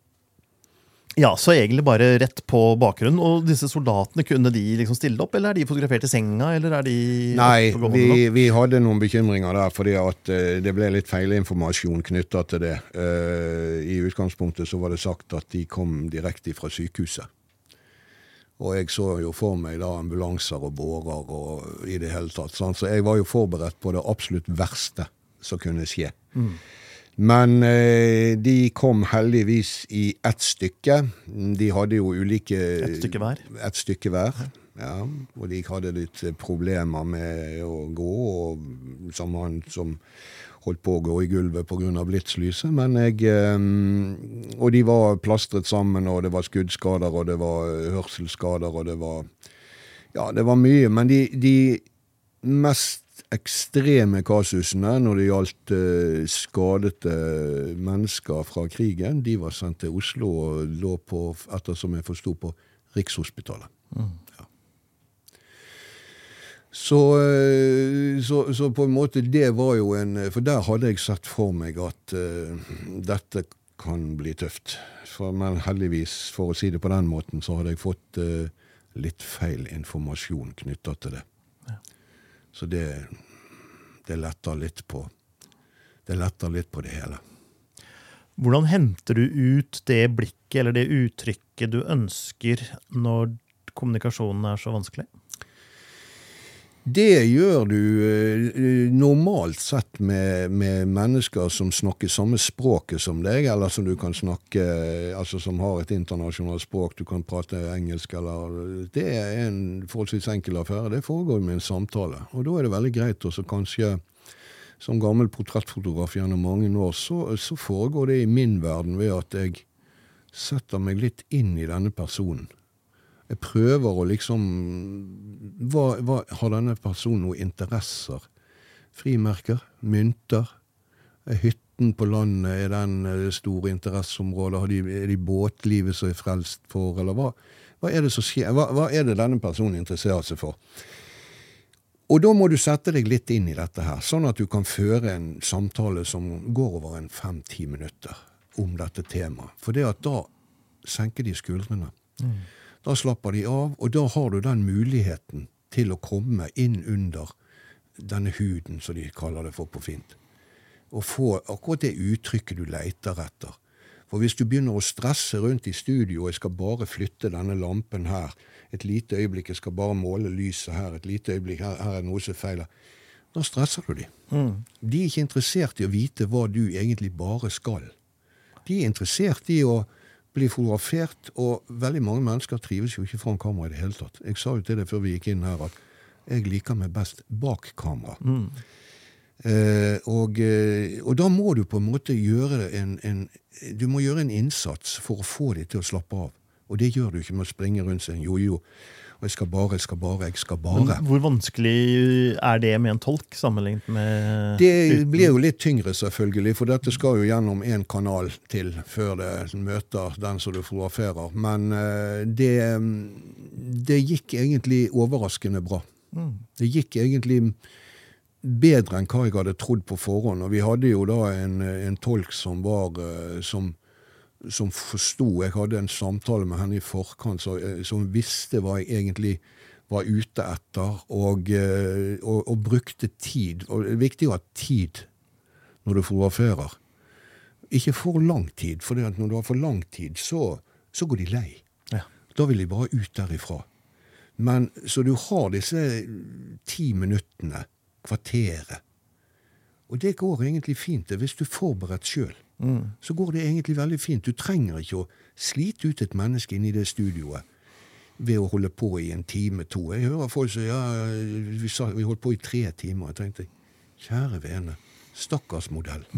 ja, så egentlig bare rett på bakgrunnen. Og disse soldatene, kunne de liksom stille opp, eller er de fotografert i senga? Eller er de Nei, vi, vi hadde noen bekymringer der, fordi at eh, det ble litt feilinformasjon knytta til det. Uh, I utgangspunktet så var det sagt at de kom direkte fra sykehuset. Og jeg så jo for meg da ambulanser og bårer og i det hele tatt. sant? Så jeg var jo forberedt på det absolutt verste som kunne skje. Men eh, de kom heldigvis i ett stykke. De hadde jo ulike Et stykke hver. et stykke hver. Ja, og de hadde litt problemer med å gå, og som han som holdt på å gå i gulvet pga. blitslyset. Men jeg eh, Og de var plastret sammen, og det var skuddskader, og det var eh, hørselsskader, og det var Ja, det var mye. Men de, de mest ekstreme kasusene når det gjaldt eh, skadete mennesker fra krigen, de var sendt til Oslo og lå på, ettersom jeg forsto, på Rikshospitalet. Ja. Så, eh, så, så på en måte det var jo en For der hadde jeg sett for meg at uh, dette kan bli tøft. For, men heldigvis, for å si det på den måten, så hadde jeg fått uh, litt feil informasjon knytta til det. Så det, det letter litt på Det letter litt på det hele. Hvordan henter du ut det blikket eller det uttrykket du ønsker når kommunikasjonen er så vanskelig? Det gjør du eh, normalt sett med, med mennesker som snakker samme språket som deg, eller som du kan snakke Altså som har et internasjonalt språk, du kan prate engelsk eller Det er en forholdsvis enkel affære. Det foregår med en samtale. Og da er det veldig greit også så kanskje som gammel portrettfotograf gjennom mange år, så, så foregår det i min verden ved at jeg setter meg litt inn i denne personen. Jeg prøver å liksom hva, hva, Har denne personen noen interesser? Frimerker? Mynter? Er hytten på landet er den det store interesseområdet? De, er de båtlivet som er frelst for, eller hva? Hva er det som skjer? Hva, hva er det denne personen interesserer seg for? Og da må du sette deg litt inn i dette her, sånn at du kan føre en samtale som går over en fem-ti minutter om dette temaet. For det at da senker de skuldrene. Da slapper de av, og da har du den muligheten til å komme inn under denne huden, som de kaller det for på fint. Og få akkurat det uttrykket du leter etter. For hvis du begynner å stresse rundt i studio, og jeg skal bare flytte denne lampen her, et lite øyeblikk, jeg skal bare måle lyset her, et lite øyeblikk, her, her er noe som feiler, da stresser du de. De er ikke interessert i å vite hva du egentlig bare skal. De er interessert i å bli fotografert, og veldig mange mennesker trives jo ikke foran kamera i det hele tatt. Jeg sa jo til deg før vi gikk inn her at Jeg liker meg best bak kamera. Eh, og, eh, og da må du på en måte gjøre en, en Du må gjøre en innsats for å få dem til å slappe av. Og det gjør du ikke med å springe rundt seg jojo. Og jeg skal bare, jeg skal bare, jeg skal bare. Men hvor vanskelig er det med en tolk sammenlignet med Det blir jo litt tyngre, selvfølgelig, for dette skal jo gjennom én kanal til før det møter den som du fotograferer. Men eh, det, det gikk egentlig overraskende bra. Det gikk egentlig bedre enn hva jeg hadde trodd på forhånd. Og vi hadde jo da en, en tolk som var eh, som, som forsto Jeg hadde en samtale med henne i forkant så, eh, som visste hva jeg egentlig var ute etter, og, eh, og, og brukte tid. Og det er viktig å ha tid når du fotograferer. Ikke for lang tid, for når du har for lang tid, så, så går de lei. Ja. Da vil de bare ut derifra. Men Så du har disse ti minuttene, kvarteret. Og det går egentlig fint det, hvis du er forberedt sjøl. Så går det egentlig veldig fint. Du trenger ikke å slite ut et menneske Inni i det studioet ved å holde på i en time, to. Jeg hører folk som ja, vi, sa, vi holdt på i tre timer. Jeg tenkte kjære vene, stakkars modell.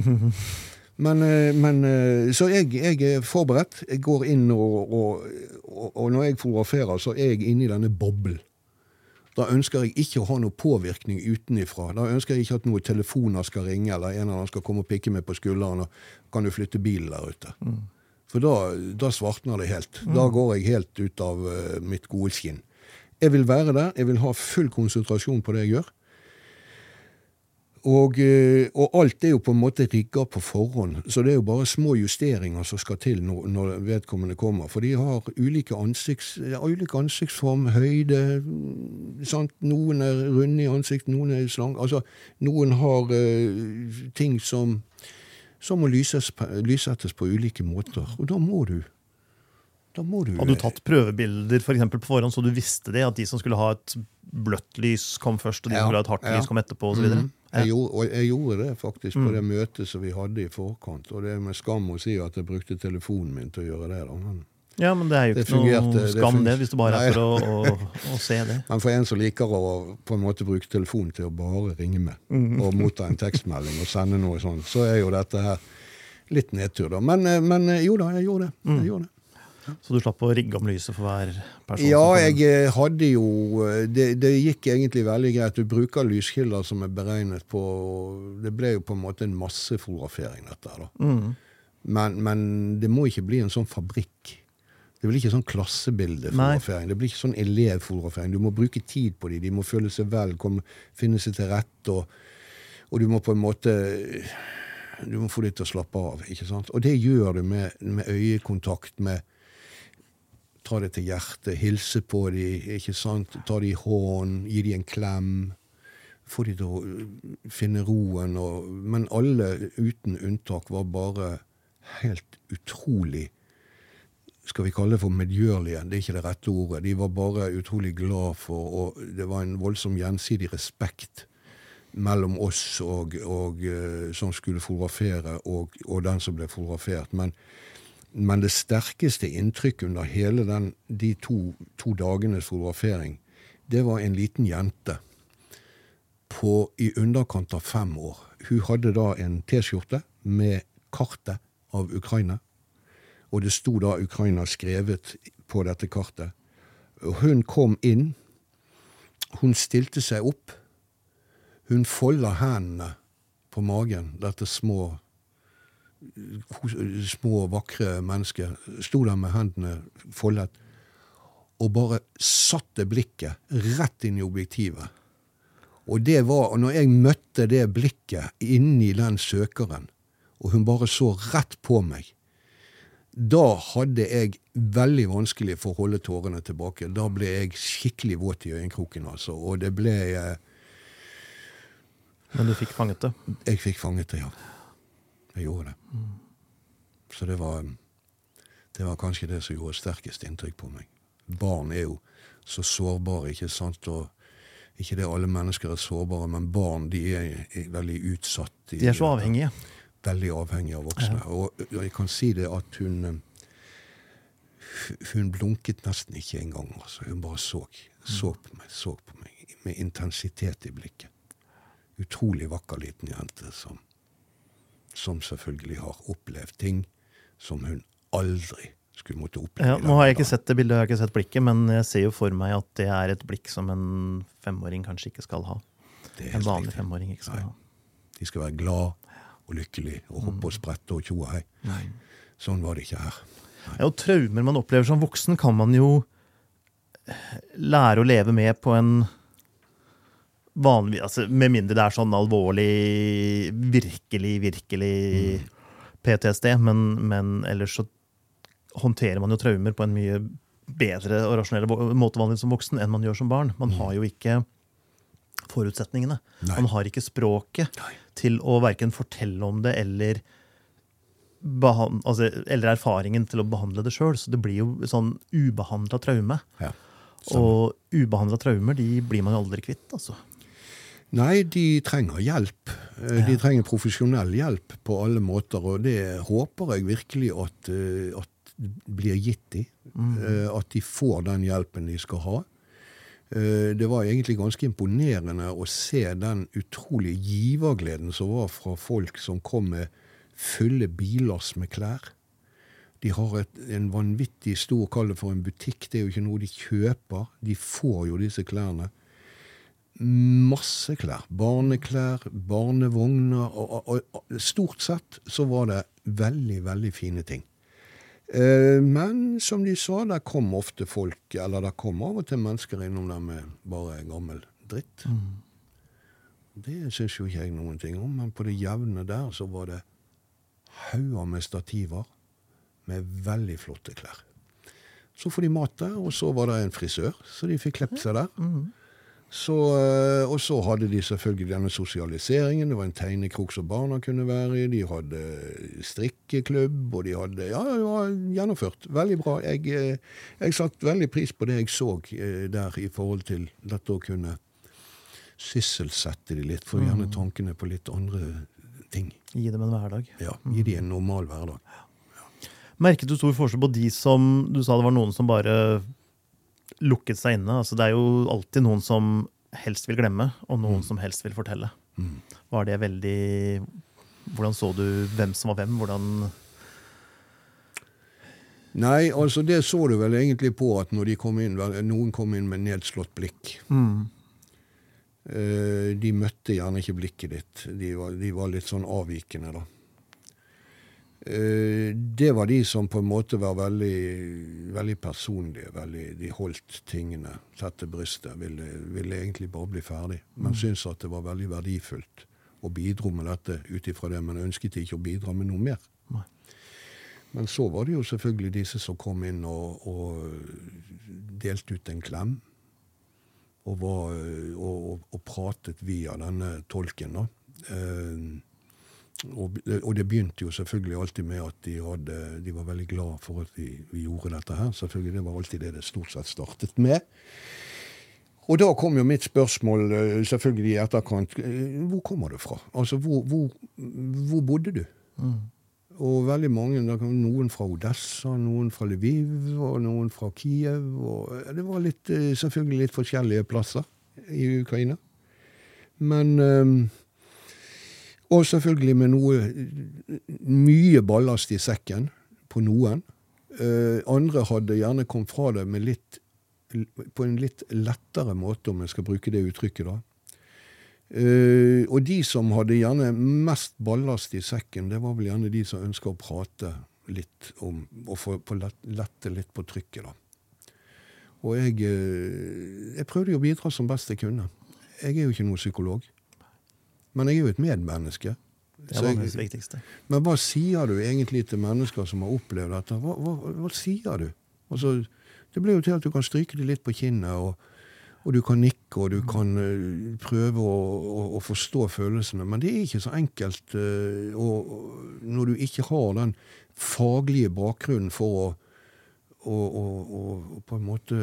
Men, eh, men eh, Så jeg, jeg er forberedt. Jeg går inn, og, og, og, og når jeg fotograferer, så er jeg inne i denne boblen. Da ønsker jeg ikke å ha noe påvirkning utenifra. Da ønsker jeg ikke at noen telefoner skal ringe, eller en eller annen skal komme og pikke meg på skulderen og kan du flytte bilen der ute. For da, da svartner det helt. Da går jeg helt ut av uh, mitt gode skinn. Jeg vil være der, jeg vil ha full konsentrasjon på det jeg gjør. Og, eh, og alt er jo på en måte rigga på forhånd, så det er jo bare små justeringer som skal til når, når vedkommende kommer. For de har ulike, ansikts, ja, ulike ansiktsform, høyde mm, sant? Noen er runde i ansiktet, noen er slange Altså, noen har uh, ting som, som må lyses, lysettes på ulike måter. Og da må du Da må du Hadde du tatt prøvebilder for eksempel, på forhånd, så du visste det? At de som skulle ha et bløtt lys, kom først, og de Ja, som skulle ha et hardt ja. lys, kom etterpå? Og så videre? Mhm. Jeg, gjorde, og jeg gjorde det faktisk Mm. på det møtet som vi hadde i forkant. Og det er med skam å si at jeg brukte telefonen min til å gjøre det. da. Men, Ja, men det er jo Det ikke noe skam, det, hvis du bare er for å, å, å se det. men for en som liker å på en måte bruke telefonen til å bare ringe med Mm. og motta en tekstmelding og sende noe sånt, så er jo dette her litt nedtur, da. Men, eh, men eh, jo da, jeg gjorde det. Mm. Jeg gjorde det. Så du slapp å rigge om lyset for hver person? Ja, jeg eh, hadde jo eh, det, det gikk egentlig veldig greit. Du bruker lyskilder som er beregnet på Det ble jo på en måte en massefotografering, dette her, da. Mm. Men, men det må ikke bli en sånn fabrikk. Det blir ikke sånn klassebildefotografering. Det blir ikke sånn elevfotografering. Du må bruke tid på dem. De må føle seg vel, komme, finne seg til rette. Og, og du må på en måte Du må få dem til å slappe av. ikke sant? Og det gjør du med, med øyekontakt, med ta det til hjertet, hilse på dem, ikke sant? ta dem i hånden, gi dem en klem. Få dem til å uh, finne roen. Og, men alle uten unntak var bare helt utrolig skal vi kalle det for medgjørlige, det er ikke det rette ordet. De var bare utrolig glad for, og det var en voldsom gjensidig respekt mellom oss og, og eh, som skulle fotografere, og, og den som ble fotografert. Men, men det sterkeste inntrykket under hele den, de to, to dagenes fotografering, det var en liten jente på i underkant av fem år. Hun hadde da en T-skjorte med kartet av Ukraina. Og det sto da Ukraina skrevet på dette kartet. Og Hun kom inn. Hun stilte seg opp. Hun folda hendene på magen, dette små små, vakre mennesker, Sto der med hendene foldet og bare satte blikket rett inn i objektivet. Og det var, når jeg møtte det blikket inni den søkeren, og hun bare så rett på meg, da hadde jeg veldig vanskelig for å holde tårene tilbake. Da ble jeg skikkelig våt i øyekroken, altså. Og det ble eh, Men du fikk fanget det? Jeg fikk fanget det, ja. Jeg gjorde det. Så det var Det var kanskje det som gjorde sterkest inntrykk på meg. Barn er jo så sårbare, ikke sant? Og ikke det alle mennesker er sårbare, men barn de er, er veldig utsatt. i De er så avhengige. veldig avhengige av voksne. Og, og jeg kan si det at hun eh, Hun blunket nesten ikke engang. Altså. Hun bare så, så på meg, så på meg. med intensitet i blikket. Utrolig vakker liten jente som, som selvfølgelig har opplevd ting som hun aldri skulle måtte oppleve. Ja, nå har jeg ikke sett det bildet, jeg har ikke sett blikket, men jeg ser jo for meg at det er et blikk som en femåring kanskje ikke skal ha. En vanlig riktig. femåring ikke skal Nei. ha. De skal være glad og lykkelig og hoppe og sprette og tjoe hei. hei. Sånn var det ikke her. Ja, og traumer man opplever som voksen, kan man jo lære å leve med på en vanlig altså Med mindre det er sånn alvorlig, virkelig, virkelig PTSD. Men, men ellers så håndterer man jo traumer på en mye bedre og rasjonell måte vanlig som voksen enn man gjør som barn. Man har jo ikke forutsetningene. Nei. Man har ikke språket Nei. til å verken fortelle om det eller altså, eller erfaringen til å behandle det sjøl. Så det blir jo sånn ubehandla traume. Ja. Og ubehandla traumer de blir man jo aldri kvitt. altså. Nei, de trenger hjelp. Eh, De trenger profesjonell hjelp på alle måter, og det håper jeg virkelig at, eh, at blir gitt dem. Mm. At de får den hjelpen de skal ha. Eh, Det var egentlig ganske imponerende å se den utrolige givergleden som var fra folk som kom med fulle billass med klær. De har et, en vanvittig stor, kall det for en butikk, det er jo ikke noe de kjøper. De får jo disse klærne masse klær. Barneklær, barnevogner. Og, og, og stort sett så var det veldig, veldig fine ting. Eh, men som de sa, der kom ofte folk, eller der kom av og til mennesker innom der med bare gammel dritt. Det syns jo ikke jeg noen ting om, men på det jevne der så var det hauger med stativer med veldig flotte klær. Så får de mat der, og så var det en frisør, så de fikk klippet seg der. Så, eh, og så hadde de selvfølgelig denne sosialiseringen. Det var en tegnekrok som barna kunne være i. De hadde strikkeklubb, og de hadde Ja, det var gjennomført. Veldig bra. Jeg, eh, jeg satte veldig pris på det jeg så eh, der i forhold til dette å kunne sysselsette de litt, få gjerne tankene på litt andre ting. Gi dem en hverdag. Ja, Gi dem en normal hverdag. Merket du stor forskjell på de som Du sa det var noen som bare lukket seg inne. Altså, det er jo alltid noen som helst vil glemme, og noen som helst vil fortelle. Var det veldig Hvordan så du hvem som var hvem? Hvordan Nei, altså det så du vel egentlig på at når de kom inn, noen kom inn med nedslått blikk. Mm. de møtte gjerne ikke blikket ditt. De var, de var litt sånn avvikende, da. Eh, det var de som på en måte var veldig, veldig personlige. Veldig, de holdt tingene tett til brystet. Ville, ville egentlig bare bli ferdig. Men syntes at det var veldig verdifullt og bidro med dette ut ifra det, men ønsket ikke å bidra med noe mer. Nei. Men så var det jo selvfølgelig disse som kom inn og, og delte ut en klem. Og, var, og, og, pratet via denne tolken, da. Eh, og, og det begynte jo selvfølgelig alltid med at de, hadde, de var veldig glad for at vi, vi gjorde dette her. Selvfølgelig, Det var alltid det det stort sett startet med. Og da kom jo mitt spørsmål eh, selvfølgelig i etterkant. eh, Hvor kommer du fra? Altså, hvor, hvor, hvor bodde du? Og veldig mange, noen fra Odessa, noen fra Lviv og noen fra Kiev. Og eh, det var litt, selvfølgelig litt forskjellige plasser i Ukraina. Men Og selvfølgelig med noe mye ballast i sekken på noen. Uh, andre hadde gjerne kommet fra det litt, på en litt lettere måte, om jeg skal bruke det uttrykket. da. Uh, og de som hadde gjerne mest ballast i sekken, det var vel gjerne de som ønska å prate litt om Og få lett- lette litt på trykket, da. Og jeg, uh, jeg prøvde jo å bidra som best jeg kunne. Jeg er jo ikke noen psykolog. Men jeg er jo et medmenneske. Det var det viktigste. men hva sier du egentlig til mennesker som har opplevd dette? Hva, hva, hva sier du? Altså, det blir jo til at du kan stryke det litt på kinnet, og, og du kan nikke, og du kan eh, prøve å, å, å forstå følelsene. Men det er ikke så enkelt uh, og, når du ikke har den faglige bakgrunnen for å og, og, og på en måte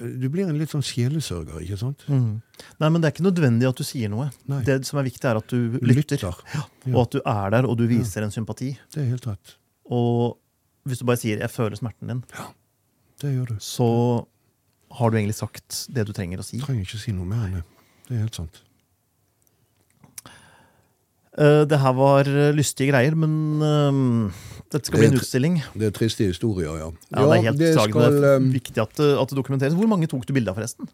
Du blir en litt sånn sjelesørger, ikke sant? Mm. Nei, men det er ikke nødvendig at du sier noe. Nei. Det som er viktig, er at du lytter. Ja, Og at du er der, og du viser en sympati. det er helt rett. Og hvis du bare sier 'jeg føler smerten din', ja. Det gjør du. så har du egentlig sagt det du trenger å si. Trenger ikke si noe mer enn det. Det er helt sant. Eh, Det her var eh, lystige greier, men eh, dette skal bli en utstilling. Det er triste historier, ja. Ja, det er helt det skal, Det er eh, viktig at, det- at det dokumenteres. Hvor mange tok du bilde av, forresten?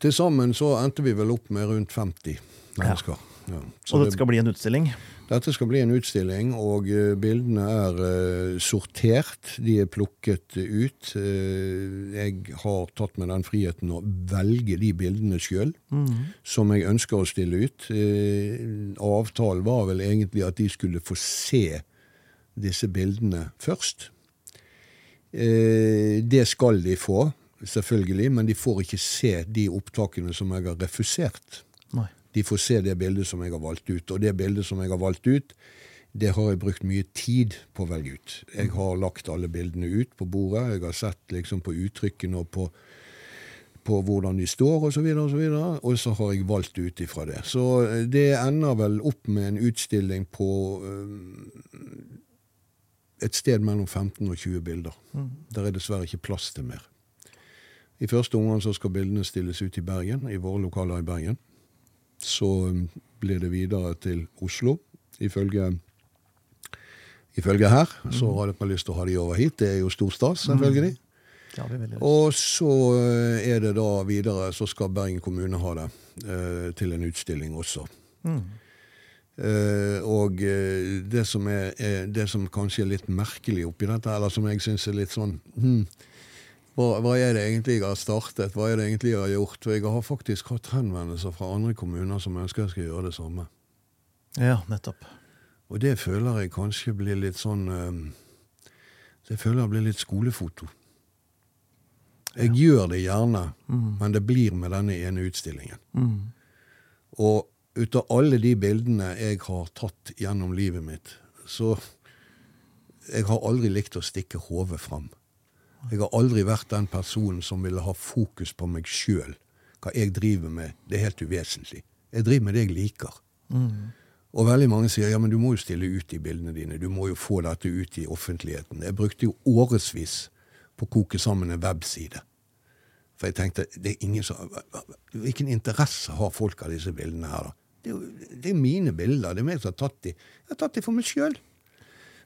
Til sammen så endte vi vel opp med rundt 50 mennesker. Ja. Så Og dette skal bli en utstilling. Dette skal bli en utstilling, og eh, bildene er eh, sortert. De er plukket ut. Eh, jeg har tatt meg den friheten å velge de bildene sjøl som jeg ønsker å stille ut. Avtalen var vel egentlig at de skulle få se disse bildene først. Det skal de få, selvfølgelig, men de får ikke se de opptakene som jeg har refusert. Nei. De får se det bildet som jeg har valgt ut. Og det bildet som jeg har valgt ut, det har jeg brukt mye tid på å velge ut. Jeg har lagt alle bildene ut på bordet. Jeg har sett liksom på uttrykkene og på, på hvordan de står osv., og, så videre, og, så og så har jeg valgt ut ifra det. Så eh, det ender vel opp med en utstilling på eh, et sted mellom 15 og 20 bilder. Der er dessverre ikke plass til mer. I første omgang så skal bildene stilles ut i Bergen, i våre lokaler i Bergen. Så um, blir det videre til Oslo. Ifølge, ifølge her så hadde jeg lyst til å ha de over hit. Det er jo stor stas, selvfølgelig. Veldig lyst. Og så eh, er det da videre, så skal Bergen kommune ha det eh, til en utstilling også. Eh, og eh, det som, er, er, det som kanskje er litt merkelig oppi dette, eller som jeg syns er litt sånn hm, hva, hva er det egentlig jeg har startet? Hva er det egentlig jeg har gjort? For jeg har faktisk hatt henvendelser fra andre kommuner som ønsker jeg skal gjøre det samme. Ja, nettopp. Og det føler jeg kanskje blir litt sånn eh, Det føler jeg blir litt skolefoto. Jeg gjør det gjerne, men det blir med denne ene utstillingen. Og ut av alle de bildene jeg har tatt gjennom livet mitt, så Jeg har aldri likt å stikke hodet fram. Jeg har aldri vært den personen som ville ha fokus på meg sjøl. Hva jeg driver med, det er helt uvesentlig. Jeg driver med det jeg liker. Og veldig mange sier ja, men du må jo stille ut de bildene dine. Du må jo få dette ut i offentligheten. Jeg brukte jo årevis på å koke sammen en webside. For jeg tenkte det er ingen som, Hvilken interesse har folk av disse bildene her, da? Det er det er mine bilder. Det er meg som har tatt de. Jeg har tatt de for meg sjøl.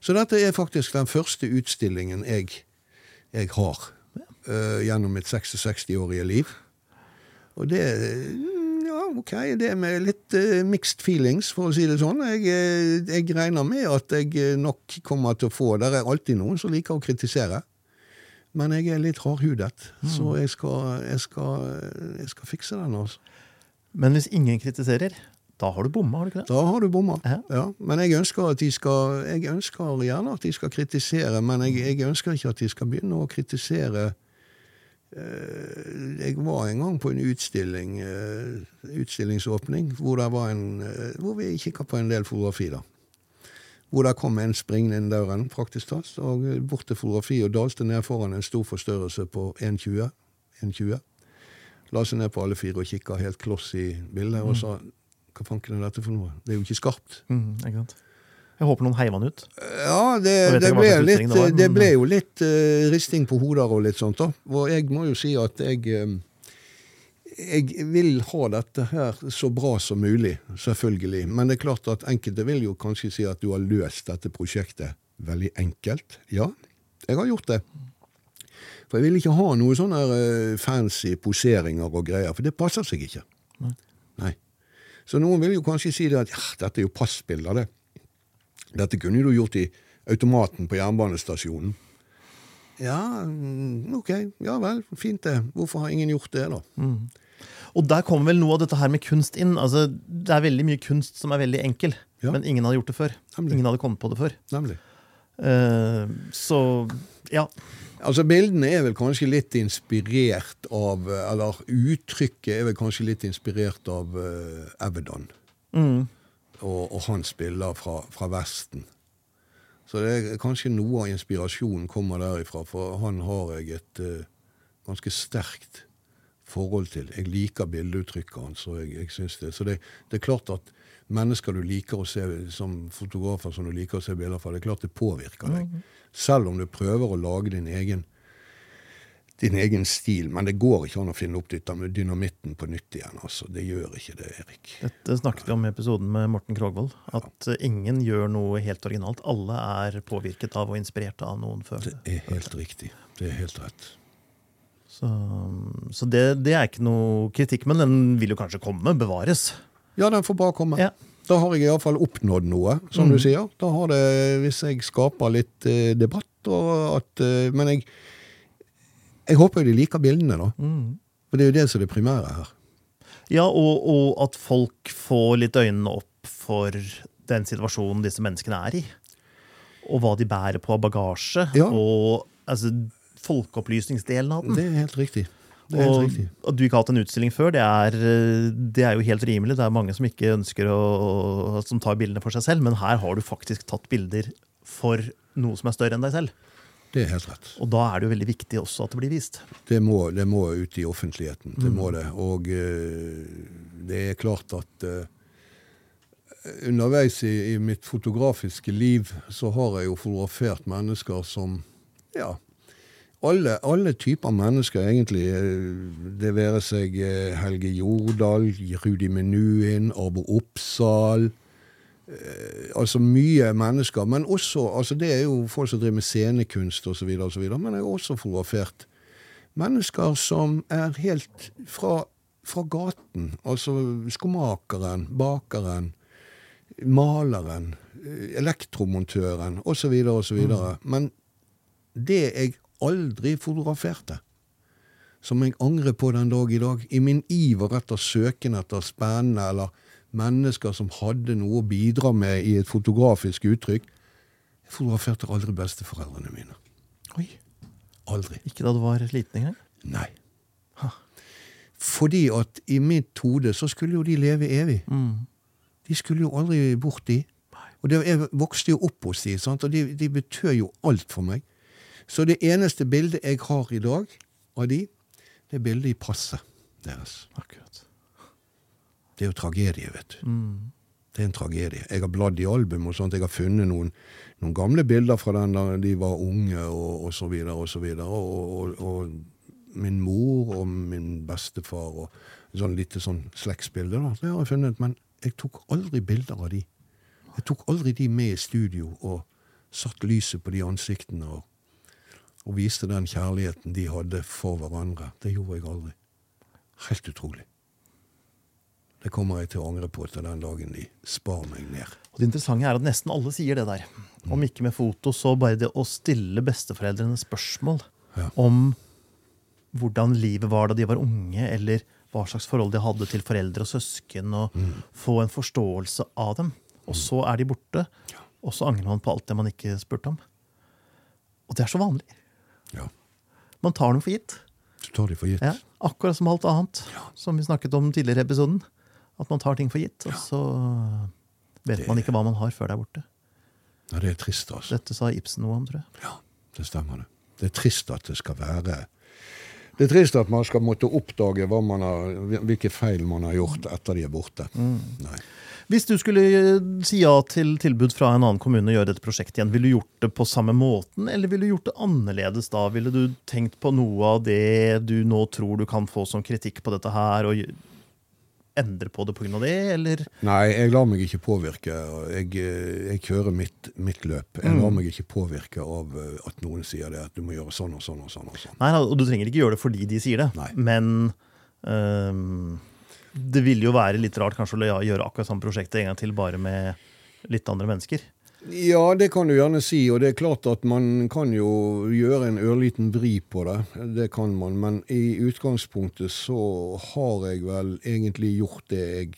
Så dette er faktisk den første utstillingen jeg, jeg har uh, gjennom mitt 66-årige liv. Og det mm, Ja, OK, det er med litt uh, mixed feelings, for å si det sånn. Jeg, eh, jeg regner med at jeg nok kommer til å få Det er alltid noen som liker å kritisere. Men jeg er litt hardhudet, så jeg skal, jeg, skal, jeg skal fikse den. altså. Men hvis ingen kritiserer, da har du bomma, har du ikke det? Da har du bomma. Ja. Ja. Men jeg ønsker, at de skal, jeg ønsker gjerne at de skal kritisere, men jeg, jeg ønsker ikke at de skal begynne å kritisere eh, Jeg var en gang på en utstilling, eh, utstillingsåpning hvor, det var en, eh, hvor vi kikka på en del fotografi. da. Hvor det kom en springende inn døren, praktisk talt, og bort til fotografi og dalte ned foran en stor forstørrelse på 1,20. 1,20. La seg ned på alle fire og kikka helt kloss i bildet og sa hva fanken er dette for noe? Det er jo ikke skarpt. Mm, ikke sant? Jeg håper noen heiv han ut. Ja, det, det, ble, litt, det var, det ble jo litt uh, risting på hoder og litt sånt. da. Og jeg må jo si at jeg eh, Jeg vil ha dette her så bra som mulig, selvfølgelig. Men det er klart at enkelte vil jo kanskje si at du har løst dette prosjektet veldig enkelt. Ja, jeg har gjort det. For jeg vil ikke ha noe sånne eh, fancy poseringer og greier, for det passer seg ikke. Nei. Så noen vil jo kanskje si det at ja, dette er jo passbilder, det. Dette kunne du gjort i automaten på jernbanestasjonen. Ja, mm, ok, ja vel, fint det. Hvorfor har ingen gjort det, da? Og der kommer vel noe av dette her med kunst inn. Altså, det er veldig mye kunst som er veldig enkel, Ja. men ingen hadde gjort det før. Nemlig. Ingen hadde kommet på det før. Nemlig. Eh, så ja. Altså, Bildene er vel kanskje litt inspirert av Eller uttrykket er vel kanskje litt inspirert av uh, Avedon Mm. og, og hans bilder fra, fra Vesten. Så det er kanskje noe av inspirasjonen kommer derifra, for han har jeg et uh, ganske sterkt forhold til. Jeg liker bildeuttrykket hans. og jeg, jeg synes det. Så det, det er klart at mennesker du liker å se som fotografer som du liker å se bilder fra, det er klart det påvirker deg. Selv om du prøver å lage din egen din egen stil. Men det går ikke an å finne opp dynamitten på nytt igjen. altså. Det gjør ikke det, Erik. Dette snakket vi om i episoden med Morten Krogvold. At ja. ingen gjør noe helt originalt. Alle er påvirket av og inspirert av noen før. Det er helt riktig. Det er helt rett. Så, så det, det er ikke noe kritikk, men den vil jo kanskje komme, bevares. Ja, den får bare komme. Ja. Da har jeg iallfall oppnådd noe, som Mm. du sier. Da har det, Hvis jeg skaper litt eh, debatt, at eh, Men jeg, jeg håper jo de liker bildene, da. Mm. For det er jo det som er det primære her. Ja, og, og at folk får litt øynene opp for den situasjonen disse menneskene er i. Og hva de bærer på av bagasje. Ja. Og altså, folkeopplysningsdelen av den. Det er helt riktig. Og at du ikke har hatt en utstilling før, det er, eh, det er jo helt rimelig. Det er mange som ikke ønsker å, som tar bildene for seg selv, men her har du faktisk tatt bilder for noe som er større enn deg selv. Det er helt rett. Og da er det jo veldig viktig også at det blir vist. Det må, det må ut i offentligheten. Det Mm. må det. Og eh, det er klart at eh, underveis i, i mitt fotografiske liv så har jeg jo fotografert mennesker som Ja. Alle, alle typer mennesker, egentlig. eh, Det være seg eh, Helge Jordal, Rudi Menuhin, Arbo Oppsal. Eh, altså mye mennesker. Men også altså Det er jo folk som driver med scenekunst osv. Men jeg har også fotografert mennesker som er helt fra, fra gaten. Altså skomakeren, bakeren, maleren, elektromontøren osv. osv. Men det jeg aldri fotograferte, som jeg angrer på den dag i dag, i min iver etter søken etter spennende eller mennesker som hadde noe å bidra med i et fotografisk uttrykk, jeg fotograferte aldri besteforeldrene mine. Oi. Aldri. Ikke da du var liten engang? Nei. Fordi at i mitt hode så skulle jo de leve evig. De skulle jo aldri bort, de. Og det, jeg vokste jo opp hos de, sant? og de, de betød jo alt for meg. Så det eneste bildet jeg har i dag av de, det er bildet i passet deres. Akkurat. Det er jo tragedie, vet du. Mm. Det er en tragedie. Jeg har bladd i album og sånt. Jeg har funnet noen, noen gamle bilder fra den da de var unge, og, og så videre og så videre. Og, og, og min mor og min bestefar og sånn lite sånn slektsbilde. da. Det har jeg funnet, men jeg tok aldri bilder av de. Jeg tok aldri de med i studio og satt lyset på de ansiktene og, og viste den kjærligheten de hadde for hverandre. Det gjorde jeg aldri. Helt utrolig. Det kommer jeg til å angre på til den dagen de spar meg ned. Og det interessante er at nesten alle sier det der. Om ikke med foto, så bare det å stille besteforeldrene spørsmål Ja. om hvordan livet var da de var unge, eller hva slags forhold de hadde til foreldre og søsken, og få en forståelse av dem. Og så er de borte, og så angrer man på alt det man ikke spurte om. Og det er så vanlig. Ja. Man tar dem for gitt. Du tar dem for gitt. Ja, akkurat som alt annet som vi snakket om tidligere i episoden. At man tar ting for gitt, og så vet Det- man ikke hva man har før det er borte. Ja, det er trist, altså. Dette sa Ibsen noe om, tror jeg. Ja, det stemmer det. Det er trist at det skal være Det er trist at man skal måtte oppdage har, hvilke feil man har gjort etter de er borte. Nei. Hvis du skulle eh, si ja til tilbud fra en annen kommune å gjøre dette prosjektet igjen, ville du gjort det på samme måten, eller ville du gjort det annerledes da? Ville du tenkt på noe av det du nå tror du kan få som kritikk på dette her, og endre på det pga. det, eller? Nei, jeg lar meg ikke påvirke. Jeg, jeg kjører mitt, mitt løp. Jeg lar meg ikke påvirke av eh, at noen sier det, at du må gjøre sånn og sånn og sånn. og sånn. Nei, og du trenger ikke gjøre det fordi de sier det, Nei. men um, det ville jo være litt rart kanskje å gjøre akkurat samme prosjektet en gang til, bare med litt andre mennesker. Ja, det kan du gjerne si, og det er klart at man kan jo gjøre en ørliten vri på det. Det kan man, men i utgangspunktet så har jeg vel egentlig gjort det jeg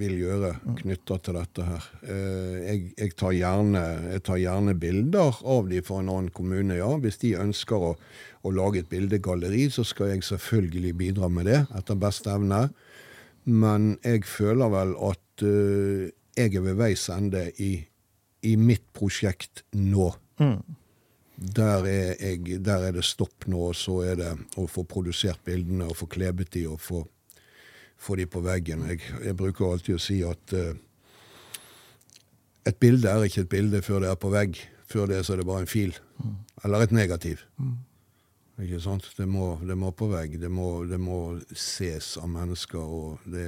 vil gjøre knytta til dette her. Eh, Jeg, jeg, tar gjerne, jeg tar gjerne bilder av de fra en annen kommune, ja. Hvis de ønsker å, å lage et bildegalleri, så skal jeg selvfølgelig bidra med det etter beste evne. Men jeg føler vel at uh, jeg er ved veis ende i, i mitt prosjekt nå. Der, er jeg, der er det stopp nå, og så er det å få produsert bildene og få klebet de og få, få de på veggen. Jeg, jeg bruker alltid å si at uh, et bilde er ikke et bilde før det er på vegg. Før det så er det bare en fil. Eller et negativ. Ikke sant? Det må, det må på vegg. Det må, det må ses av mennesker. og det,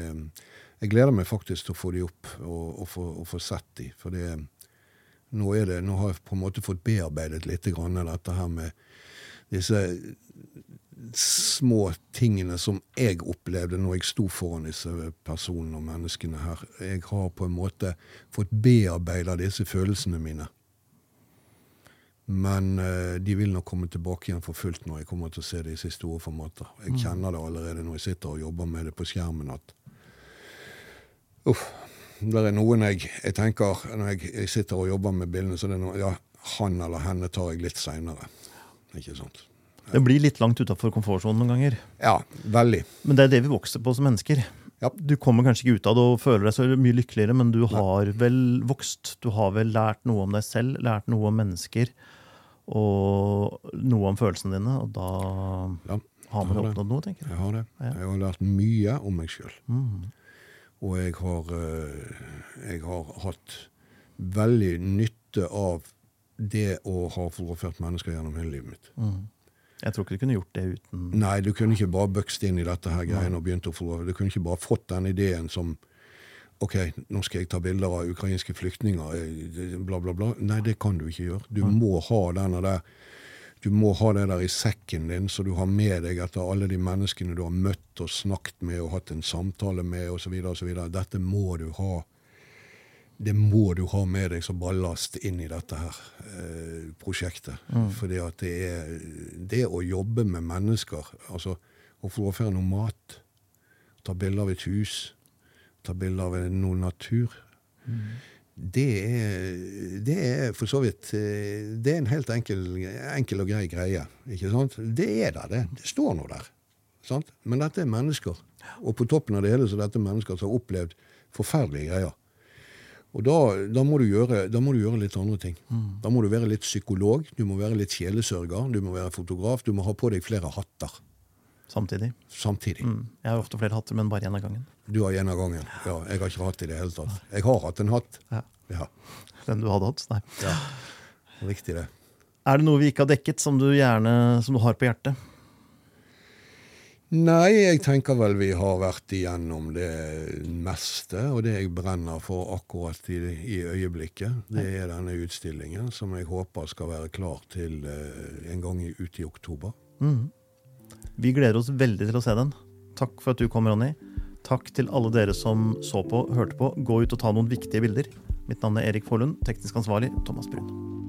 Jeg gleder meg faktisk til å få de opp og, og, få, og få sett de. For det, nå, det, nå har jeg på en måte fått bearbeidet litt grann dette her med disse små tingene som jeg opplevde når jeg sto foran disse personene og menneskene her. Jeg har på en måte fått bearbeida disse følelsene mine. Men uh, de vil nok komme tilbake igjen for fullt når jeg kommer til å se det i sitt store formater. Jeg mm. kjenner det allerede når jeg sitter og jobber med det på skjermen, at uff, det er noen jeg, jeg tenker Når jeg, jeg, sitter og jobber med bildene, så det er noe, ja, han eller henne tar jeg litt seinere. Ikke sant? Det blir litt langt utafor komfortsonen noen ganger. Ja, veldig. Men det er det vi vokser på som mennesker. Ja. Du kommer kanskje ikke ut av det og føler deg så mye lykkeligere, men du har vel vokst. Du har vel lært noe om deg selv, lært noe om mennesker og noe om følelsene dine. Og da ja, har man oppnådd noe, tenker jeg. Jeg har det. Jeg har lært mye om meg sjøl. Mm. Og jeg har, eh, jeg har hatt veldig nytte av det å ha fotografert mennesker gjennom hele livet mitt. Mm. Jeg tror ikke du kunne gjort det uten Nei, du kunne ikke bare bøkst inn i dette her greiene og begynt å fotografere. Du kunne ikke bare fått den ideen som OK, nå skal jeg ta bilder av ukrainske flyktninger, eh, bla, bla, bla. Nei, det kan du ikke gjøre. Du må ha denne der du må ha det der i sekken din, så du har med deg etter alle de menneskene du har møtt og snakket med og hatt en samtale med osv. Dette må du ha det må du ha med deg som ballast inn i dette her eh, prosjektet. Mm. Fordi at det er det å jobbe med mennesker, altså å fotografere noe mat, ta bilder av et hus, ta bilder av noe natur mm. Det, er, det er for så vidt eh, Det er en helt enkel, enkel og grei greie. ikke sant? Det er der, det. Det står noe der. Sant? Men dette er mennesker. Og på toppen av det hele så er dette mennesker som har opplevd forferdelige greier. Og da, da, må gjøre, da, må du gjøre, litt andre ting. Mm. Da må du være litt psykolog, du må være litt sjelesørger, du må være fotograf. Du må ha på deg flere hatter. Samtidig. Samtidig. Mm. Jeg har ofte flere hatter, men bare én av gangen. Du har én av gangen. Ja, Jeg har ikke hatt i det hele tatt. Jeg har hatt en hatt. Ja. ja. Den du hadde hatt? Nei. Ja. Riktig, det. Er det noe vi ikke har dekket, som du gjerne som du har på hjertet? Nei, jeg tenker vel vi har vært igjennom det meste. Og det jeg brenner for akkurat i, i øyeblikket, det er denne utstillingen, som jeg håper skal være klar til uh, en gang ute i oktober. Mm. Vi gleder oss veldig til å se den. Takk for at du kom, Ronny. Takk til alle dere som så på, hørte på. Gå ut og ta noen viktige bilder. Mitt navn er Erik Forlund, teknisk ansvarlig Thomas Brun.